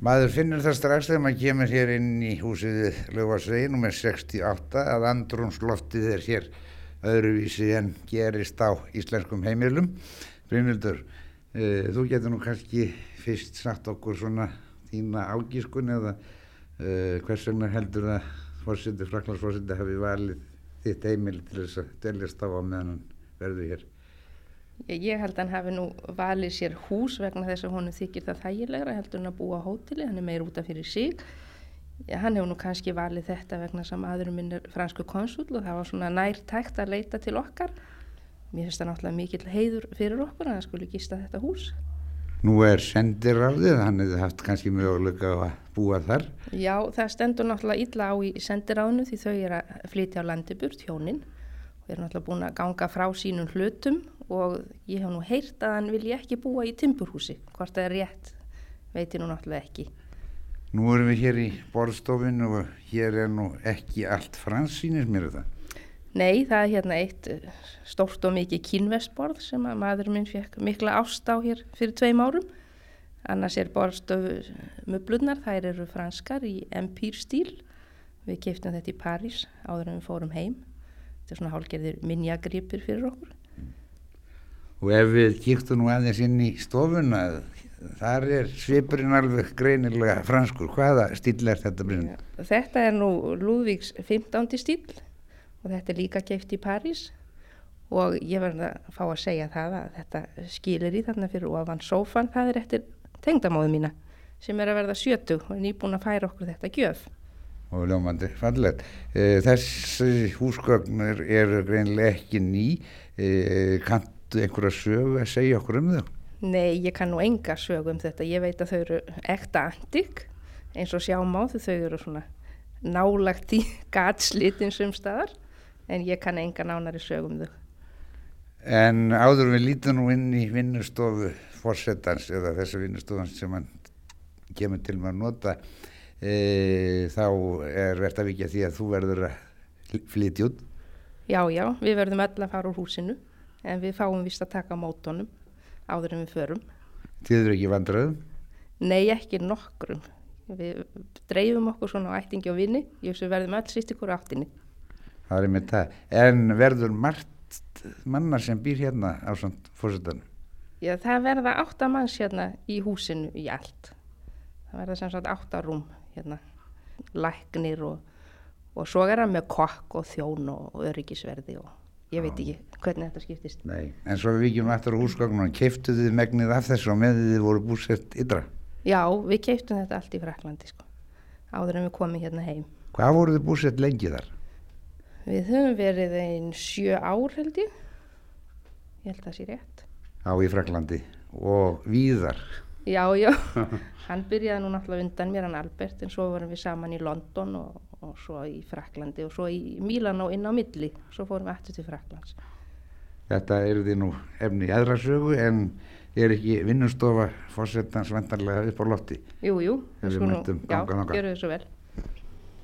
Maður finnur það strax þegar maður kemur hér inn í húsið Löfarsvegi nr. 68 að andrúnsloftið er hér öðruvísi en gerist á íslenskum heimilum. Brynhildur, uh, þú getur nú kannski fyrst sagt okkur svona þína ágískun eða uh, hvers vegna heldur það fórseti, fraklandsfórseti hafi valið þitt heimil til þess að deljast á á meðan hann verður hér. Ég, ég held að hann hafi nú valið sér hús vegna þess að honum þykir það þægilegra heldur en að búa á hóteli, hann er meir útaf fyrir sig. Hann hefur nú kannski valið þetta vegna sem aðurum minn er fransku konsul og það var svona nærtækt að leita til okkar. Mér finnst það náttúrulega mikill heiður fyrir okkur að það skulle gista þetta hús. Nú er sendiráðið, hann hefði haft kannski möguleika að búa þar. Já, það stendur náttúrulega illa á í sendiráðinu því þau eru að flytja á landiburt, hjónin. Og eru náttúrulega búin að ganga frá sínum hlutum og ég hef nú heyrt að hann vilji ekki búa í timburhúsi. Hvort það er rétt, veit ég nú náttúrulega ekki. Nú erum við hér í borðstofinu og hér er nú ekki allt fransýnir mér þetta. Nei, það er hérna eitt eh, stórt og mikið kínvestborð sem að maður minn fekk mikla ást á hér fyrir tveim árum. Annars er borðstofu möblurnar, þær eru franskar í empire stíl. Við keftum þetta í París áður en við fórum heim. Þetta er svona hálgerðir minjagripir fyrir okkur. Og ef við kíktum nú aðeins inn í stofuna, þar er svipurinn alveg greinilega franskur. Hvaða stíl er þetta brinn? Þetta er nú Lúðvíks 15. stíl og þetta er líka keift í París og ég verði að fá að segja það að þetta skilir í þarna fyrir ofan sófan, það er eftir tengdamóðu mína sem er að verða sjötu og er nýbúin að færa okkur þetta gjöf. Og ljómandi fallet. Þessi húsgögnur eru greinilega ekki ný. E, Kanntu einhverja sögu að segja okkur um þau? Nei, ég kann nú enga sögu um þetta. Ég veit að þau eru ekta antik eins og sjá má þau eru svona nálagt í *laughs* gatslitin sem staðar en ég kann enga nánari sögum þau. En áður við lítum nú inn í vinnustofu fórsetans eða þessu vinnustofan sem hann kemur til að nota e, þá er verðt að vikja því að þú verður að flytja út. Já, já, við verðum öll að fara úr húsinu en við fáum vist að taka mótonum áður en við förum. Þið eru ekki vandraðum? Nei, ekki nokkrum. Við dreifum okkur svona á ættingi og vinni, ég veist við verðum öll sýst ykkur áttinni. Það er með það. En verður margt mannar sem býr hérna á svona fórsetanum? Já, það verða átta manns hérna í húsinu í allt. Það verða sem sagt átta rúm hérna, læknir og, og svo er það með kokk og þjón og öryggisverði og ég veit ekki hvernig þetta skiptist. Nei. En svo við vikjum aftur á húsgögnum, keiftu þið megnið af þessu og með þið voru búsett ytra? Já, við keiptum þetta allt í Fraklandi sko, áður en við komum hérna heim. Hvað voru þið búsett lengi þar? Við höfum verið einn sjö ár held ég, ég held að það sé rétt. Á í Fraklandi og víðar. Já, já, *laughs* hann byrjaði nú náttúrulega undan mér, hann Albert, en svo vorum við saman í London og, og svo í Fraklandi og svo í Mílan og inn á milli, svo fórum við aftur til Fraklands. Þetta eru því nú efni í aðra sögu en er ekki vinnustofa fórsetans vendarlega upp á lofti. Jú, jú, við skulum já, gjöru þessu vel.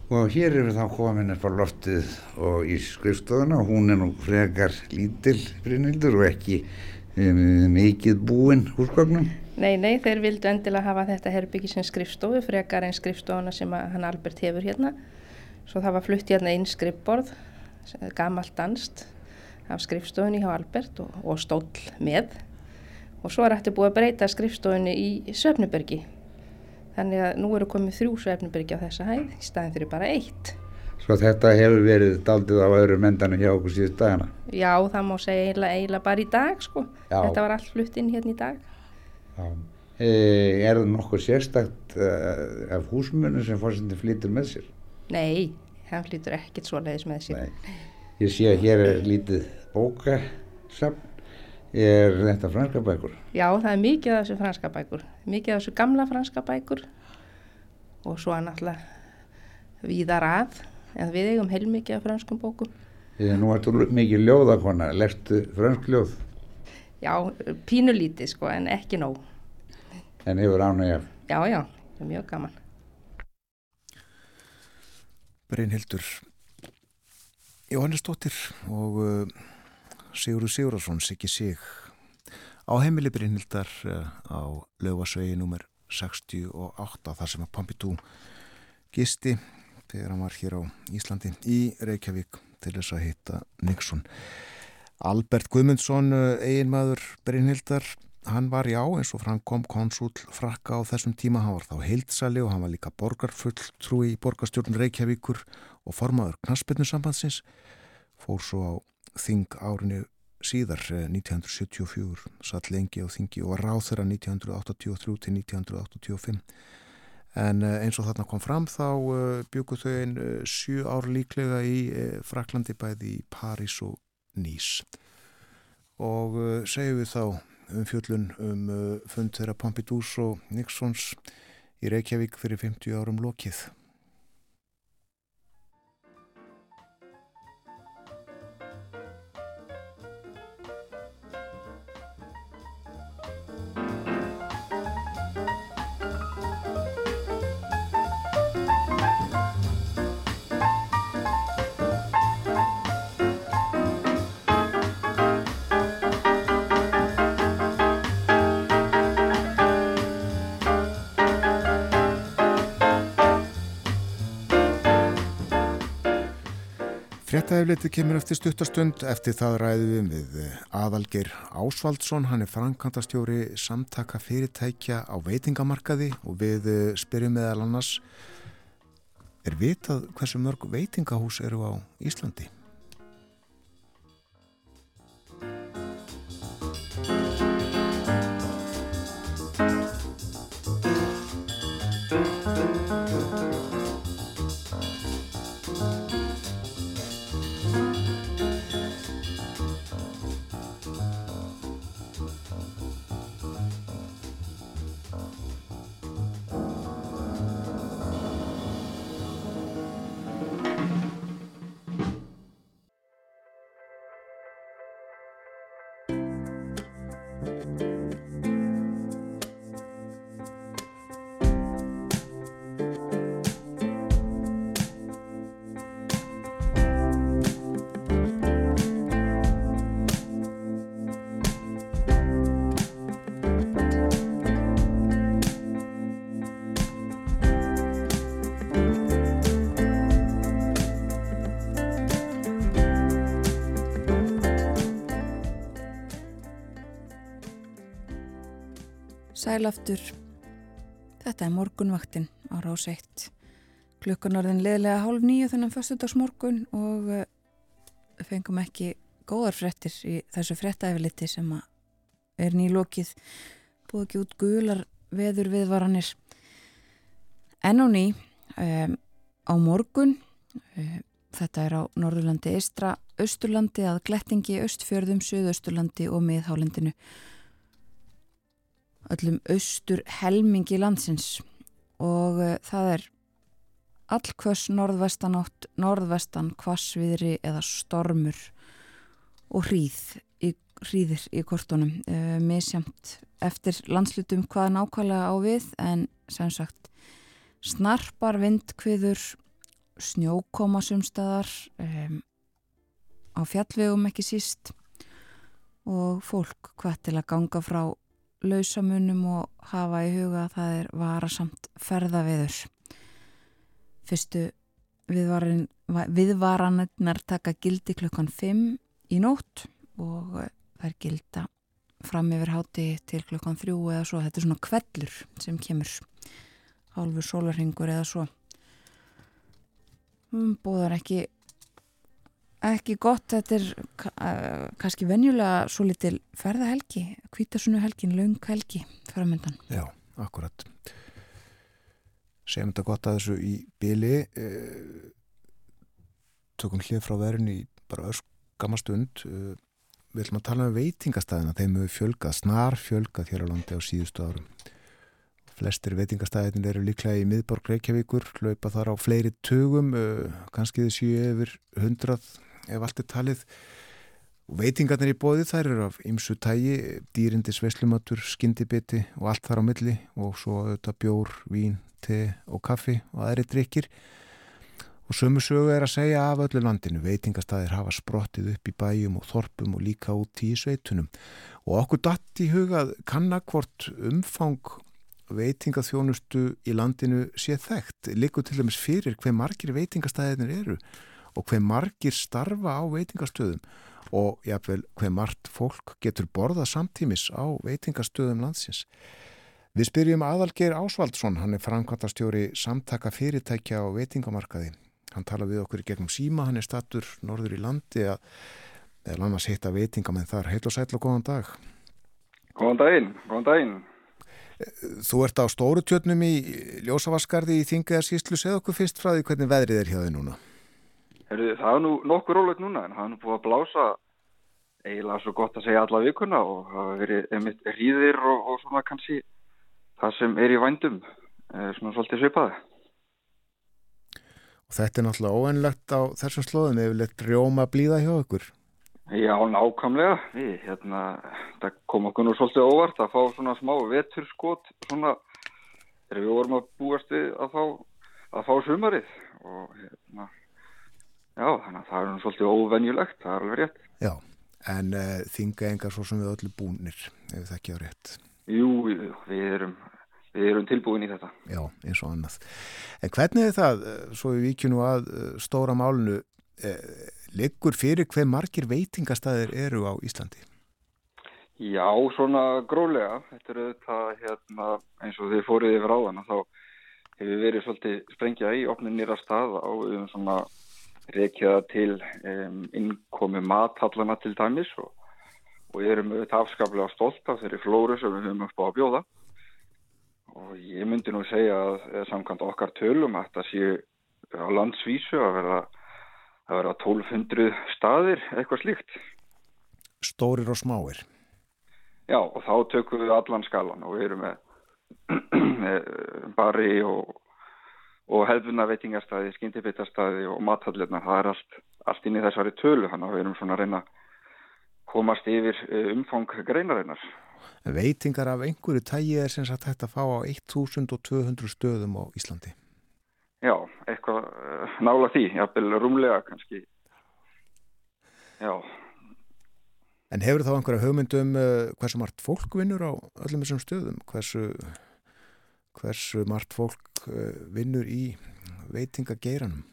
Og hér eru þá komin upp á loftið og í skrifstofuna og hún er nú frekar lítil Brynhildur og ekki um, mikið búinn húsgögnum. Nei, nei, þeir vildu endilega hafa þetta herbyggi sem skrifstofu, frekar en skrifstofuna sem hann Albert hefur hérna. Svo það var flutt hérna inn skrifborð, gamalt danst af skrifstofunni hjá Albert og, og stóll með. Og svo er eftir búið að breyta skrifstofunni í Söfnubergi. Þannig að nú eru komið þrjú Söfnubergi á þessa hæð í staðin fyrir bara eitt. Svo þetta hefur verið daldið á öðrum endanum hjá okkur síðust dagana. Já, það má segja eiginlega, eiginlega bara í dag, sko. Já. Þetta var allt flutt inn hérna í dag. Já. E, er það nokkuð sérstakt uh, af húsmunum sem fórsetin flytur með sér? Nei, hann flytur ekkert svoleiðis með sér. Nei. Ég sé að hér er lítið bókasafn. Er þetta franska bækur? Já, það er mikið af þessu franska bækur, mikið af þessu gamla franska bækur og svo náttúrulega víðar að, en við eigum heilmikið af franskum bókum. E, nú ertu mikið ljóðakona, lestu fransk ljóð Já, pínulítið sko, en ekki nóg. en hefur ánægja. Já, já, það mjög gaman. Brynhildur Jóhannesdóttir og uh, Sigurður Sigurðarsson Siggi Sig. Á heimili Brynhildar uh, á lögasvegi nummer 68 þar sem að Pompidou gisti þegar hann var hér á Íslandi í Reykjavík til þess að hitta Nixon. Albert Guðmundsson eiginmaður Brynhildar hann var já eins og framkom konsúl frakka á þessum tíma, hann var þá heildsali og hann var líka borgarfull trúi í borgarstjórn Reykjavíkur og formaður knaspinnusambandsins fór svo á þing árinu síðar 1974 satt lengi á þingi og var ráð þeirra 1983 til 1985 en eins og þarna kom fram þá byggu þau einn sjö ár líklega í Fraklandi bæði í París og Nýs. Og segjum við þá um fjöllun um fund þeirra Pompidous og Nixons í Reykjavík fyrir 50 árum lokið. Fréttaefliti kemur eftir stuttastund, eftir það ræðum við Aðalgeir Ásvaldsson, hann er framkantastjóri samtaka fyrirtækja á veitingamarkaði og við spyrjum meðal annars, er vitað hversu mörg veitingahús eru á Íslandi? Sælaftur, þetta er morgunvaktin á rás 1. Klukkan orðin leðilega hálf nýju þennan föstudagsmorgun og uh, fengum ekki góðar frettir í þessu frettæfiliti sem er nýlokið, búið ekki út gular veður viðvaranir. En á ný, um, á morgun, um, þetta er á Norðurlandi Eistra, Östurlandi að Glettingi, Östfjörðum, Suðausturlandi og miðhálendinu. Öllum austur helmingi landsins. Og uh, það er allkvöss norðvestanátt, norðvestan kvassviðri eða stormur og hríð í, hríðir í kortunum. Uh, misjamt eftir landslutum hvað nákvæmlega á við en sem sagt snarpar vindkviður snjókoma sumstaðar um, á fjallvegum ekki síst og fólk hvað til að ganga frá lausamunum og hafa í huga að það er varasamt ferðaviður. Fyrstu viðvaranirnar taka gildi klukkan 5 í nótt og það er gilda fram yfir háti til klukkan 3 eða svo. Þetta er svona kvellur sem kemur hálfur sólarhingur eða svo. Bóðar ekki ekki gott, þetta er uh, kannski venjulega svo litil ferðahelgi, kvítasunu helgin laung helgi framöndan. Já, akkurat. Segjum þetta gott að þessu í byli eh, tökum hlið frá verðin í bara öskamma stund. Eh, við ætlum að tala um veitingastæðina þeim hefur fjölgað, snar fjölgað hér á landi á síðustu árum. Flestir veitingastæðin eru líklega í miðborg Reykjavíkur, laupa þar á fleiri tugum, eh, kannski þessu yfir hundrað ef allt er talið veitingarnir í bóði þær eru af ymsu tægi dýrindis veslumatur, skyndibiti og allt þar á milli og svo auðvitað bjór, vín, te og kaffi og aðri drikkir og sömu sögu er að segja af öllu landinu. Veitingastæðir hafa sprottið upp í bæjum og þorpum og líka út í sveitunum. Og okkur datt í hugað kannakvort umfang veitingaþjónustu í landinu sé þekkt, likur til dæmis fyrir hver margir veitingastæðinir eru og hver margir starfa á veitingastöðum og jáfnveil hver margt fólk getur borðað samtímis á veitingastöðum landsins. Við spyrjum aðalgeir Ásvaldsson, hann er framkvæmtastjóri samtaka fyrirtækja á veitingamarkaði. Hann tala við okkur gegnum síma, hann er statur norður í landi að eða annars heita veitingamenn þar. Heil og sæl og góðan dag. Góðan daginn, góðan daginn. Þú ert á stóru tjötnum í Ljósavaskarði í Þingiðar síslu. Segð okkur fyrst frá því hvernig veðrið er hjá þið núna. Heru, það er nú nokkur rólegt núna en það er nú búið að blása eiginlega svo gott að segja alla vikuna og það hefur verið einmitt hríðir og, og svona kannski það sem er í vændum svona svolítið svipaði. Og þetta er náttúrulega óennlegt á þessum slóðum eða lett rjóma blíða hjá ykkur? Já, nákvæmlega. Við, hérna, það kom okkur nú svolítið óvart að fá svona smá veturskot svona þegar við vorum að búast við að fá, að fá sumarið og hérna Já, þannig að það er svolítið óvenjulegt, það er alveg rétt. Já, en uh, þinga engar svo sem við öllu búnir, ef það ekki á rétt. Jú, við erum, við erum tilbúin í þetta. Já, eins og annað. En hvernig er það, svo við vikjum nú að stóra málunu, eh, liggur fyrir hver margir veitingastæðir eru á Íslandi? Já, svona grólega. Þetta eru þetta hérna, eins og þið fóruð yfir áðan þá hefur verið svolítið sprengja í opninir að staða á um svona reykjaða til um, innkomi mathallana til dæmis og, og ég er um auðvitað afskaplega stolt af þeirri flóru sem við höfum upp á að bjóða og ég myndi nú segja að samkvæmt okkar tölum að þetta séu á landsvísu að vera, að vera 1200 staðir eitthvað slíkt. Stórir og smáir? Já og þá tökum við allan skalan og við erum með, *clears throat* með bari og og hefðuna veitingarstaði, skyndibittarstaði og mathallirna, það er allt, allt inn í þessari tölu, þannig að við erum svona að reyna komast yfir umfang greinarinnar. Veitingar af einhverju tægi er sem sagt hægt að fá á 1200 stöðum á Íslandi? Já, eitthvað nála því, jafnvel rúmlega kannski, já. En hefur þá einhverja hugmyndum uh, hversu margt fólk vinnur á öllum þessum stöðum? Hversu, hversu margt fólk uh, vinnur í veitingageiranum?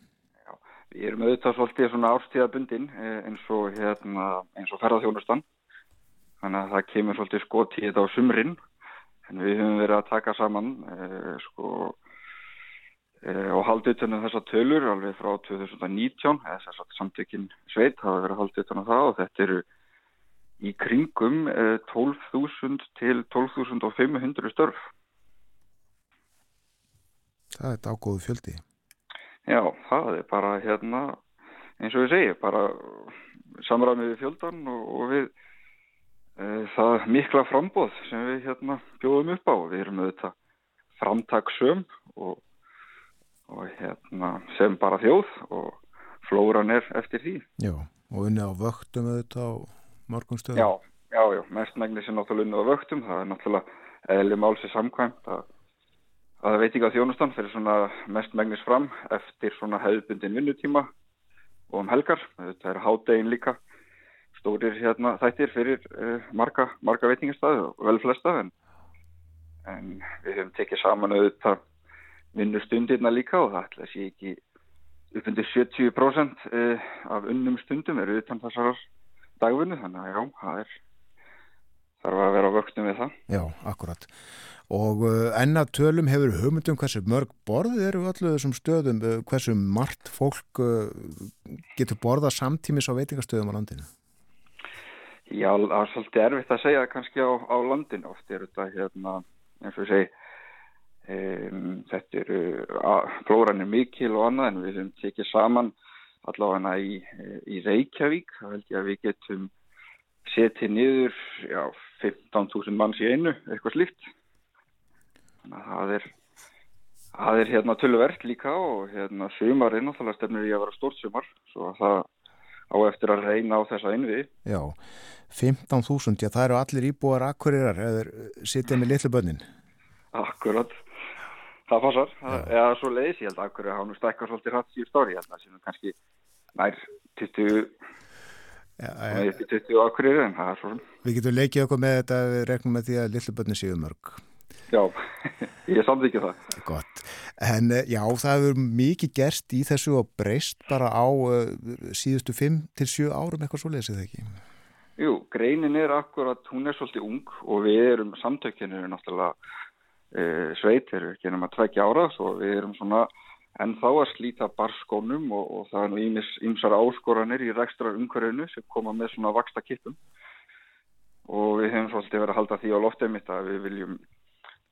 Já, við erum auðvitað svolítið svona árstíðabundin eins og, hérna, og ferðarþjónustan. Þannig að það kemur svolítið skot í þetta á sumrin. En við höfum verið að taka saman eh, sko, eh, og haldið utan um þessa tölur alveg frá 2019. Þess að samtökinn sveit hafa verið haldið utan um það og þetta eru í kringum eh, 12.000 til 12.500 störf. Það er þetta ágóðu fjöldi. Já, það er bara hérna, eins og við segjum, bara samræmið við fjöldan og, og við uh, það mikla frambóð sem við hérna bjóðum upp á. Við erum auðvitað framtagsum og, og hérna sem bara þjóð og flóran er eftir því. Já, og unni á vöktum auðvitað á morgum stöðum. Já, já, já, mest megnis er náttúrulega unni á vöktum, það er náttúrulega eðli málsið samkvæmt að, að veit ekki að þjónustan fyrir svona mest megnis fram eftir svona hefðbundin vinnutíma og um helgar, þetta er hádegin líka stórir hérna þættir fyrir uh, marga, marga veitingastæðu og vel flesta en, en við höfum tekið saman auðvitað vinnustundirna líka og það ætla að sé ekki uppundir 70% uh, af unnum stundum eru utan þessar dagvinnu. Þannig að já, það er þarf að vera á vöxtum við það. Já, akkurat. Og uh, enna tölum hefur hugmyndum hversu mörg borðið eru allir þessum stöðum, uh, hversu margt fólk uh, getur borðað samtímis á veitingastöðum á landinu? Já, það er svolítið erfitt að segja kannski á, á landinu oft er þetta hérna, eins og segi um, þetta eru flóranir mikil og annað en við höfum tekið saman allavega í, í Reykjavík þá held ég að við getum setið niður já, 15.000 manns í einu, eitthvað slíkt þannig að það er það er hérna tölverkt líka og hérna sumar er náttúrulega stefnir í að vera stórt sumar svo að það á eftir að reyna á þessa innviði. Já, 15.000, já það eru allir íbúar akkurirar eða sitja með litlu bönnin. Akkurat, það passar, eða svo leiðis ég held að akkurir hafa nú stækkar svolítið stóri, ég held að það sé kannski nær 20, ja, ja. 20 akkurir er. Við getum leikið okkur með þetta, við reknum með því að litlu bönni séu mörg. Já, *laughs* ég samt ekki það. Gott, en já það hefur mikið gerst í þessu og breyst bara á uh, síðustu 5-7 árum eitthvað svo lesið ekki? Jú, greinin er akkurat, hún er svolítið ung og við erum, samtökinu er náttúrulega uh, sveit, erum við ekki að tvekja ára, svo við erum svona en þá að slíta barskónum og, og það er ímis, ímsara áskoranir í rekstra umhverfinu sem koma með svona vaksta kippum og við hefum svolítið verið að halda því á loftið mitt að við viljum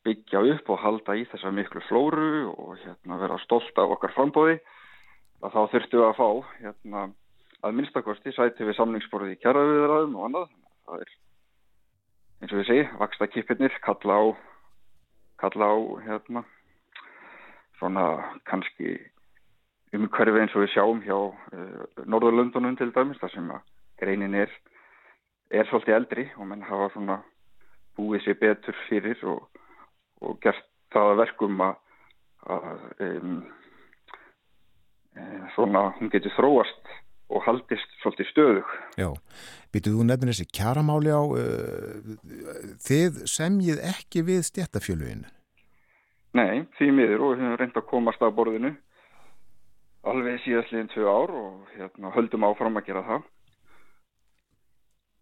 byggja upp og halda í þessa miklu flóru og hérna, vera stolt af okkar frambóði að þá þurftu við að fá hérna, að minnstakosti sæti við samlingsborði í kjæraviðraðum og annað. Það er eins og við segi, vaksta kipirnir kalla á kalla á hérna svona kannski umhverfi eins og við sjáum hjá uh, Norðurlöndunum til dæmis þar sem að greinin er er svolítið eldri og menn hafa svona búið sér betur fyrir og og gert það verkum að, að um, e, svona hún getur þróast og haldist svolítið stöðug. Já, býtuð þú nefnir þessi kjaramáli á uh, þið semjið ekki við stjættafjöluðinu? Nei, því miður og við höfum reynd að komast að borðinu alveg síðastliðin tvö ár og hérna, höldum áfram að gera það.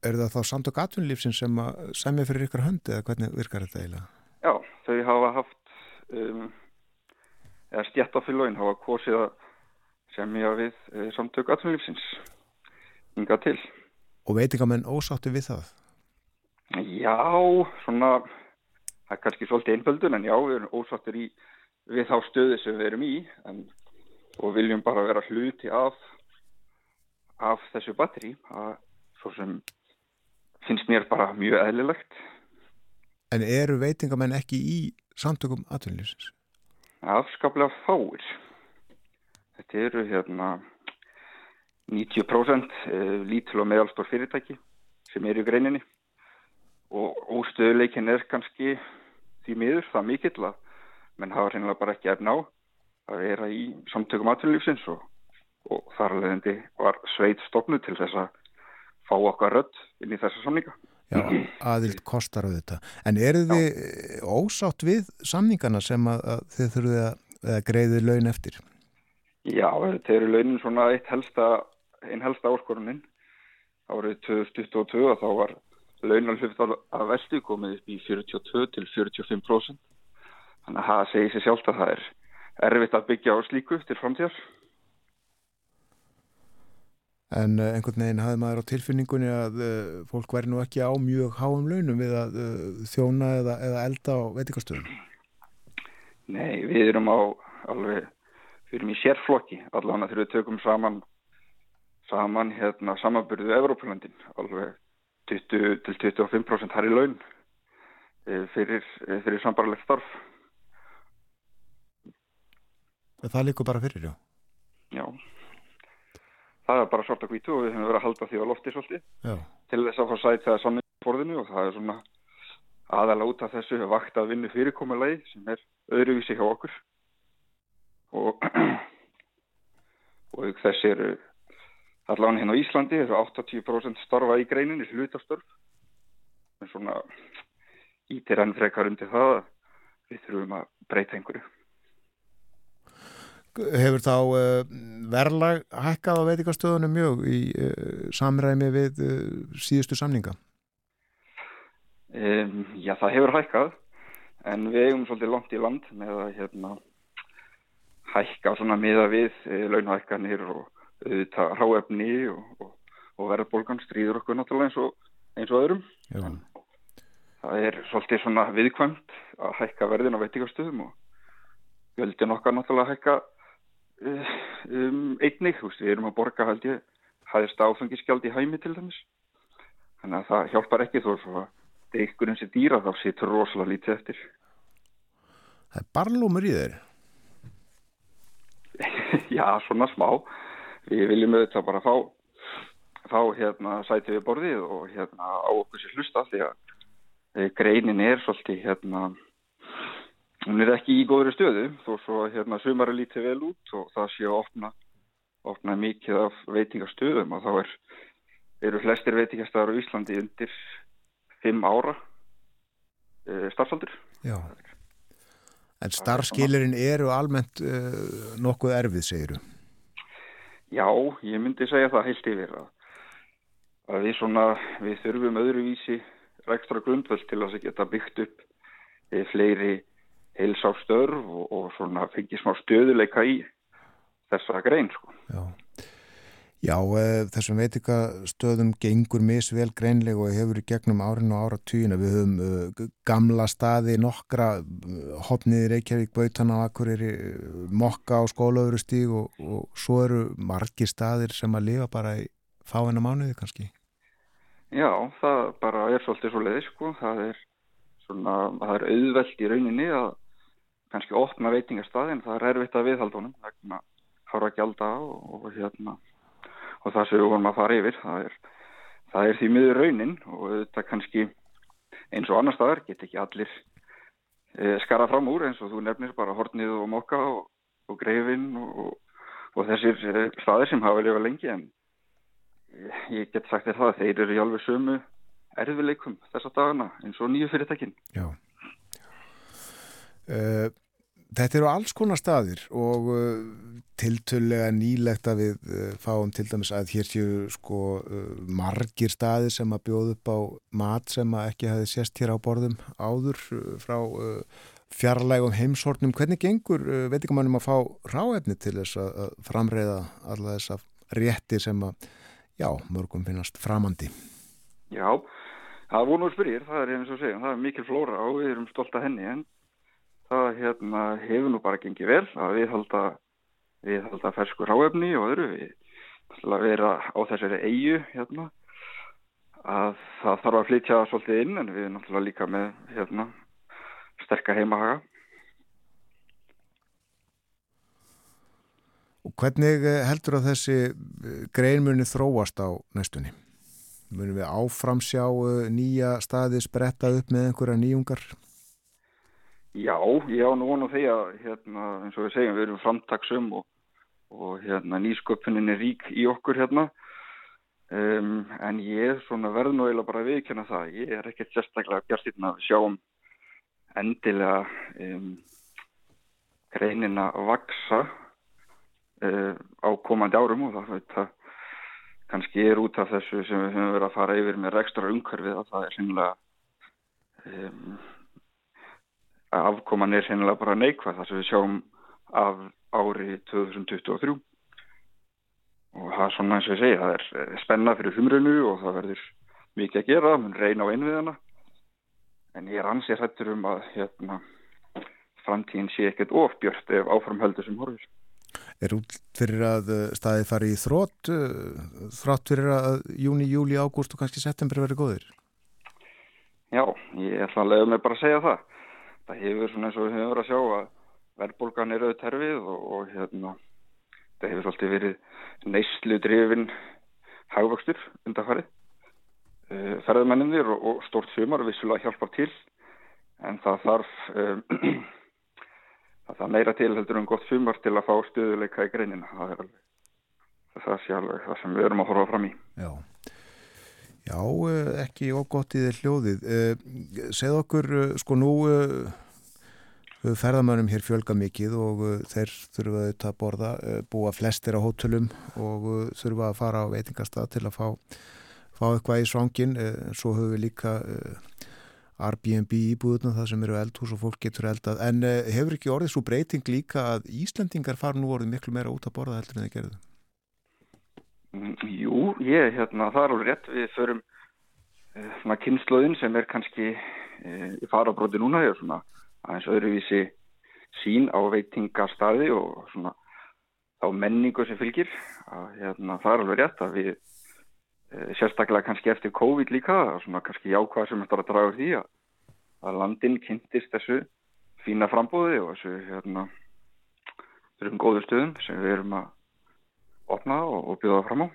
Er það þá samtök atvinnlífsins sem að semja fyrir ykkur höndi eða hvernig virkar þetta eiginlega? Já, þau hafa haft um, eða stjættafélagin hafa kosið að semja við e, samtök atvinnlífsins hinga til. Og veitingamenn ósáttu við það? Já, svona það er kannski svolítið einföldun en já, við erum ósáttur í við þá stöðu sem við erum í en, og viljum bara vera hluti af af þessu batteri að svo sem finnst mér bara mjög eðlilegt En eru veitingamenn ekki í samtökum atvinnlýsins? Afskaplega fáir. Þetta eru hérna 90% eh, lítil og meðalstór fyrirtæki sem eru í greininni og óstöðuleikin er kannski því miður það mikill að menn hafa reynilega bara ekki efna á að vera í samtökum atvinnlýfsins og, og þar leðandi var sveit stofnu til þess að fá okkar rödd inn í þessa samninga. Já, aðild kostar á þetta. En eru þið ósátt við samningana sem að, að þið þurfið að, að greiði laun eftir? Já, þetta eru launin svona eitt helsta, einn helsta áskorunin. Árið 2022 og þá var launalhufð af vestu komið upp í 42 til 45%. Þannig að það segir sér sjálft að það er erfitt að byggja á slíku til framtíðar. En uh, einhvern veginn hafði maður á tilfinningunni að uh, fólk væri nú ekki á mjög háum launum við að uh, þjóna eða, eða elda á veitikastöðum? Nei, við erum á alveg, við erum í sérflokki allan að þegar við tökum saman saman hérna samanbyrðu Evrópulandin alveg 20 til 25% hær í laun e, fyrir, e, fyrir sambarlegt starf. Það líkur bara fyrir, já. Já, það er bara svart að hvítu og við höfum verið að halda því á lofti svolítið já. til þess að fá sæt það sannig forðinu og það er svona aðalega út af þessu vakt að vinna fyrirkomulegi sem er öðruvísi hjá okkur og *clears throat* og þessi eru allan hérna á Íslandi eru 80% starfa í greininni hlutastörf en svona ítir enn frekar undir það að við þurfum að breyta einhverju Hefur þá uh, verðlag hækkað á veitikastöðunum mjög í uh, samræmi við uh, síðustu samninga? Um, já, það hefur hækkað en við eigum svolítið langt í land með að hérna, hækka svona miða við launahækkanir og auðvitað ráefni og, og, og verðbólgan stríður okkur náttúrulega eins og, eins og öðrum. Já. Það er svolítið svona viðkvæmt að hækka verðin á veitikastöðum og göldin okkar náttúrulega að hækka um, einnig, veist, við erum að borga held ég, hæðist áfengiskjald í hæmi til dæmis, þannig að það hjálpar ekki þó að deikkurinn sé dýra þá situr rosalega lítið eftir. Það er barlúmur í þeir *laughs* Já, svona smá við viljum auðvitað bara fá fá hérna sæti við borðið og hérna á okkur sér hlusta því að greinin er svolítið hérna hún er ekki í góðri stöðu þó svo hérna sumar er lítið vel út og það sé að opna, opna mikið af veitingastöðum og þá er, eru flestir veitingastöðar á Íslandi undir fimm ára uh, starfsaldur. Já. En starfskilirinn eru almennt uh, nokkuð erfið, segiru? Já, ég myndi segja það heilt yfir að, að við, svona, við þurfum öðruvísi ekstra grundvöld til að geta byggt upp e, fleiri heilsástörf og, og fengið smá stöðuleika í þessa grein. Sko. Já. Já, þessum veitikastöðum gengur misvel greinleg og hefur í gegnum árin og ára týjina. Við höfum uh, gamla staði, nokkra uh, hopniði Reykjavík, Bautana, Akureyri, Mokka á skólaöfuru stíg og, og svo eru margi staðir sem að lifa bara í fáina mánuði kannski. Já, það bara er svolítið svo leiði sko. Það er, svona, það er auðvelt í rauninni að kannski opna veitingastaði en það er erfitt að viðhaldunum vegna hára gælda og, og hérna og það sem við vorum að fara yfir það er, það er því miður raunin og þetta kannski eins og annar staðar get ekki allir e, skara fram úr eins og þú nefnir bara hornið og mokka og, og greifin og, og þessir e, staðir sem hafa lifað lengi en e, ég get sagt þér það að þeir eru í alveg sömu erfileikum þessa dagana eins og nýju fyrirtækin. Já. Uh, Þetta eru alls konar staðir og uh, tiltölulega nýlegt að við uh, fáum til dæmis að hér séu sko uh, margir staðir sem að bjóða upp á mat sem að ekki hafi sérst hér á borðum áður frá fjarlægum heimsortnum. Hvernig gengur veitingamannum að fá ráefni til þess að framreiða alla þessa rétti sem að, já, mörgum finnast framandi? Já, það er vonu að spyrjir, það er eins og segja, það er mikil flóra og við erum stolt að henni en það hérna, hefur nú bara gengið vel að við halda, við halda fersku ráefni og öðru við ætla að vera á þessari eigu hérna, að það þarf að flytja svolítið inn en við erum náttúrulega líka með hérna, sterkar heimahaga Og hvernig heldur að þessi grein muni þróast á næstunni? Munum við áframsjá nýja staði spretta upp með einhverja nýjungar? Já, ég á nú vonu því að hérna, eins og við segjum, við erum framtaksum og, og hérna, nýsköpunin er rík í okkur hérna. Um, en ég verður nú eiginlega bara að viðkjöna það ég er ekkert sérstaklega bjartinn að sjáum endilega um, greinina vaksa uh, á komandi árum og það, það kannski er út af þessu sem við höfum verið að fara yfir með rekstra umhverfið að það er sínlega um, að afkoman er sennilega bara neikvað þar sem við sjáum af ári 2023 og það er svona eins og ég segja það er spenna fyrir humrunu og það verður mikið að gera, mun reyna á einviðana en ég er ansið hættur um að hérna, framtíðin sé ekkert ofbjörnt ef áframhöldur sem horfir. Er út fyrir að uh, staðið fari í þrótt uh, þrátt fyrir að júni, júli, ágúst og kannski september verið góðir? Já, ég ætla að leiða mig bara að segja það það hefur svona eins og við höfum verið að sjá að verðbólgan er auðvitað terfið og, og hérna það hefur svolítið verið neyslu drifin hagvöxtur undanfarið. Uh, ferðmenninir og, og stort sumar vissulega hjálpar til en það þarf um, *clears throat* það er meira til heldur um gott sumar til að fá stuðuleika í greinina það er alveg það sé alveg það sem við erum að horfa fram í. Já, Já eh, ekki ógótt í þeir hljóðið. Eh, segð okkur, eh, sko nú ferðamönnum hér fjölga mikið og þeir þurfa auðvitað að borða, búa flestir á hótelum og þurfa að fara á veitingastað til að fá, fá eitthvað í svangin, svo höfum við líka Airbnb íbúðuna það sem eru eldhús og fólk getur eldað. En hefur ekki orðið svo breyting líka að Íslandingar fara nú orðið miklu meira út að borða heldur en það gerðu? Mm, jú, ég, hérna, það er alveg rétt. Við förum uh, svona kynnslóðin sem er kannski uh, í farabróti núna eða svona aðeins öðruvísi sín á veitingarstaði og svona þá menningu sem fylgir. Að hérna, það er alveg rétt að við Eh, sérstaklega kannski eftir COVID líka svona kannski jákvæð sem þetta er að draga úr því að, að landin kynntist þessu fína frambóði og þessu hérna þessum góðu stöðum sem við erum að opna og, og bjóða fram á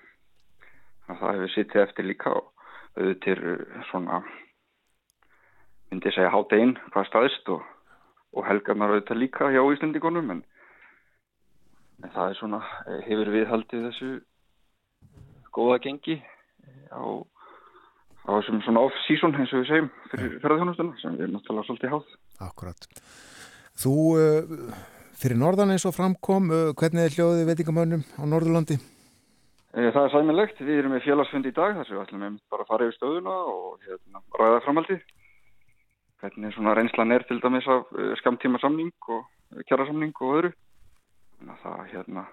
að það hefur sittið eftir líka og auðvitað svona myndi segja hátteginn hvað staðist og, og helgarnar auðvitað líka hjá Íslandíkonum en, en það er svona eh, hefur við haldið þessu góða gengi á, á þessum svona off-season eins og við segjum fyrir ferðarþjónustuna sem við erum náttúrulega svolítið háð. Akkurat. Þú uh, fyrir norðan eins og framkom, uh, hvernig er hljóðið veitingamönnum á Norðurlandi? Eh, það er sæmilegt. Við erum með félagsfund í dag þar sem við ætlum bara að fara yfir stöðuna og hérna, ræða framhaldi. Hvernig svona reynslan er til dæmis af skamtíma samning og kjara samning og öðru. Það, hérna,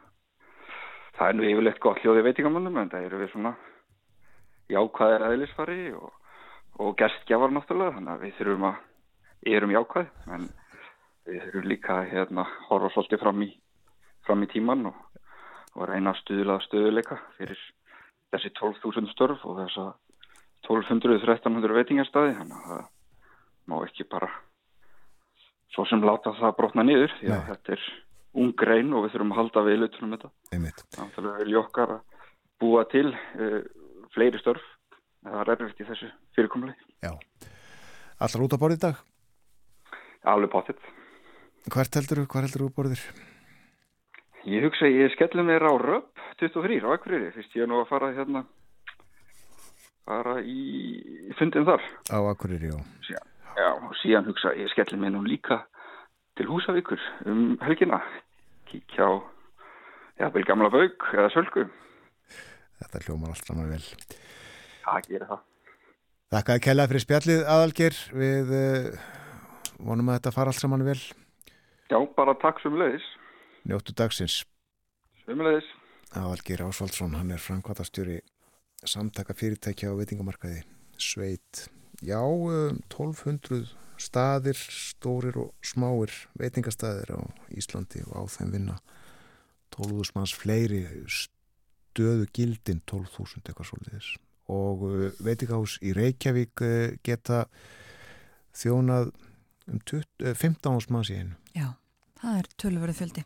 það er nú yfirlegt gott hljóðið veitingamönnum en það eru við svona jákvæðir aðeinsfari og, og gerstgjafar náttúrulega þannig að við þurfum að erum jákvæð en við þurfum líka hérna, horfa svolítið fram í, fram í tíman og, og reyna að stuðla stöðuleika fyrir þessi 12.000 störf og þessa 1200-1300 veitingarstaði þannig að það má ekki bara svo sem láta það brotna niður því að þetta er ung grein og við þurfum að halda við lutunum þetta. Þannig að við viljum okkar að búa til uh, fleiri störf. Það er erfitt í þessu fyrirkomli Já, allar út á borðið dag? Alveg bátitt Hvert heldur þú, hvað heldur þú borðir? Ég hugsa ég skellum mér á röp 23 á Akureyri, fyrst ég er nú að fara hérna fara í fundin þar Á Akureyri, já síðan, Já, og síðan hugsa ég skellum mér nú líka til Húsavíkur um helgina kíkja á jafnvel gamla baug eða sölgu Þetta hljómar allt saman vel. Það gerir það. Þakka að kella fyrir spjallið aðalger. Við uh, vonum að þetta fara allt saman vel. Já, bara takk sumulegis. Njóttu dagsins. Sumulegis. Aðalger Ásvaldsson, hann er framkvæmtastjóri samtaka fyrirtækja á veitingamarkaði Sveit. Já, um, 1200 staðir, stórir og smáir veitingastæðir á Íslandi og á þeim vinna 12.000 manns fleiri stöðu gildin 12.000 eitthvað svolítið og uh, veitikahús í Reykjavík uh, geta þjónað um 20, 15 árs manns í einu. Já, það er tölverið fjöldi.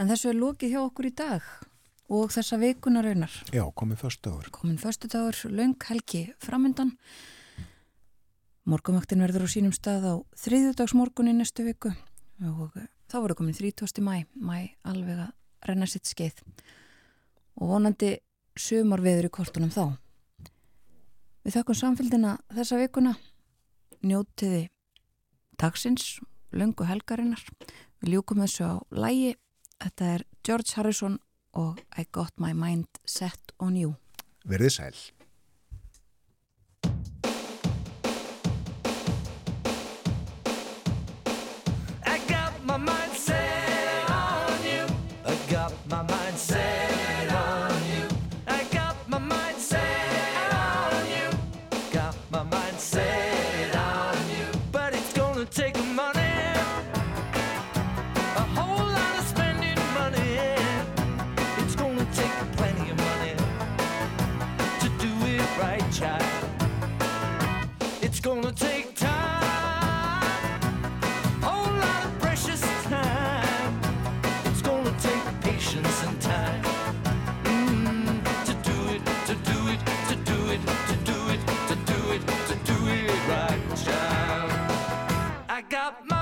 En þessu er lókið hjá okkur í dag og þessa vikuna raunar. Já, komin förstu dagur. Komin förstu dagur, laung helgi framöndan. Morgumöktin verður á sínum stað á þriðjudagsmorgun í næstu viku og þá verður komin 30. mæ, mæ alveg að renna sitt skeið og vonandi sumar viður í kortunum þá. Við þakkum samfélgina þessa vikuna, njótiði dagsins, lungu helgarinnar. Við ljúkum þessu á lægi. Þetta er George Harrison og I Got My Mind Set On You. Verðið sæl. my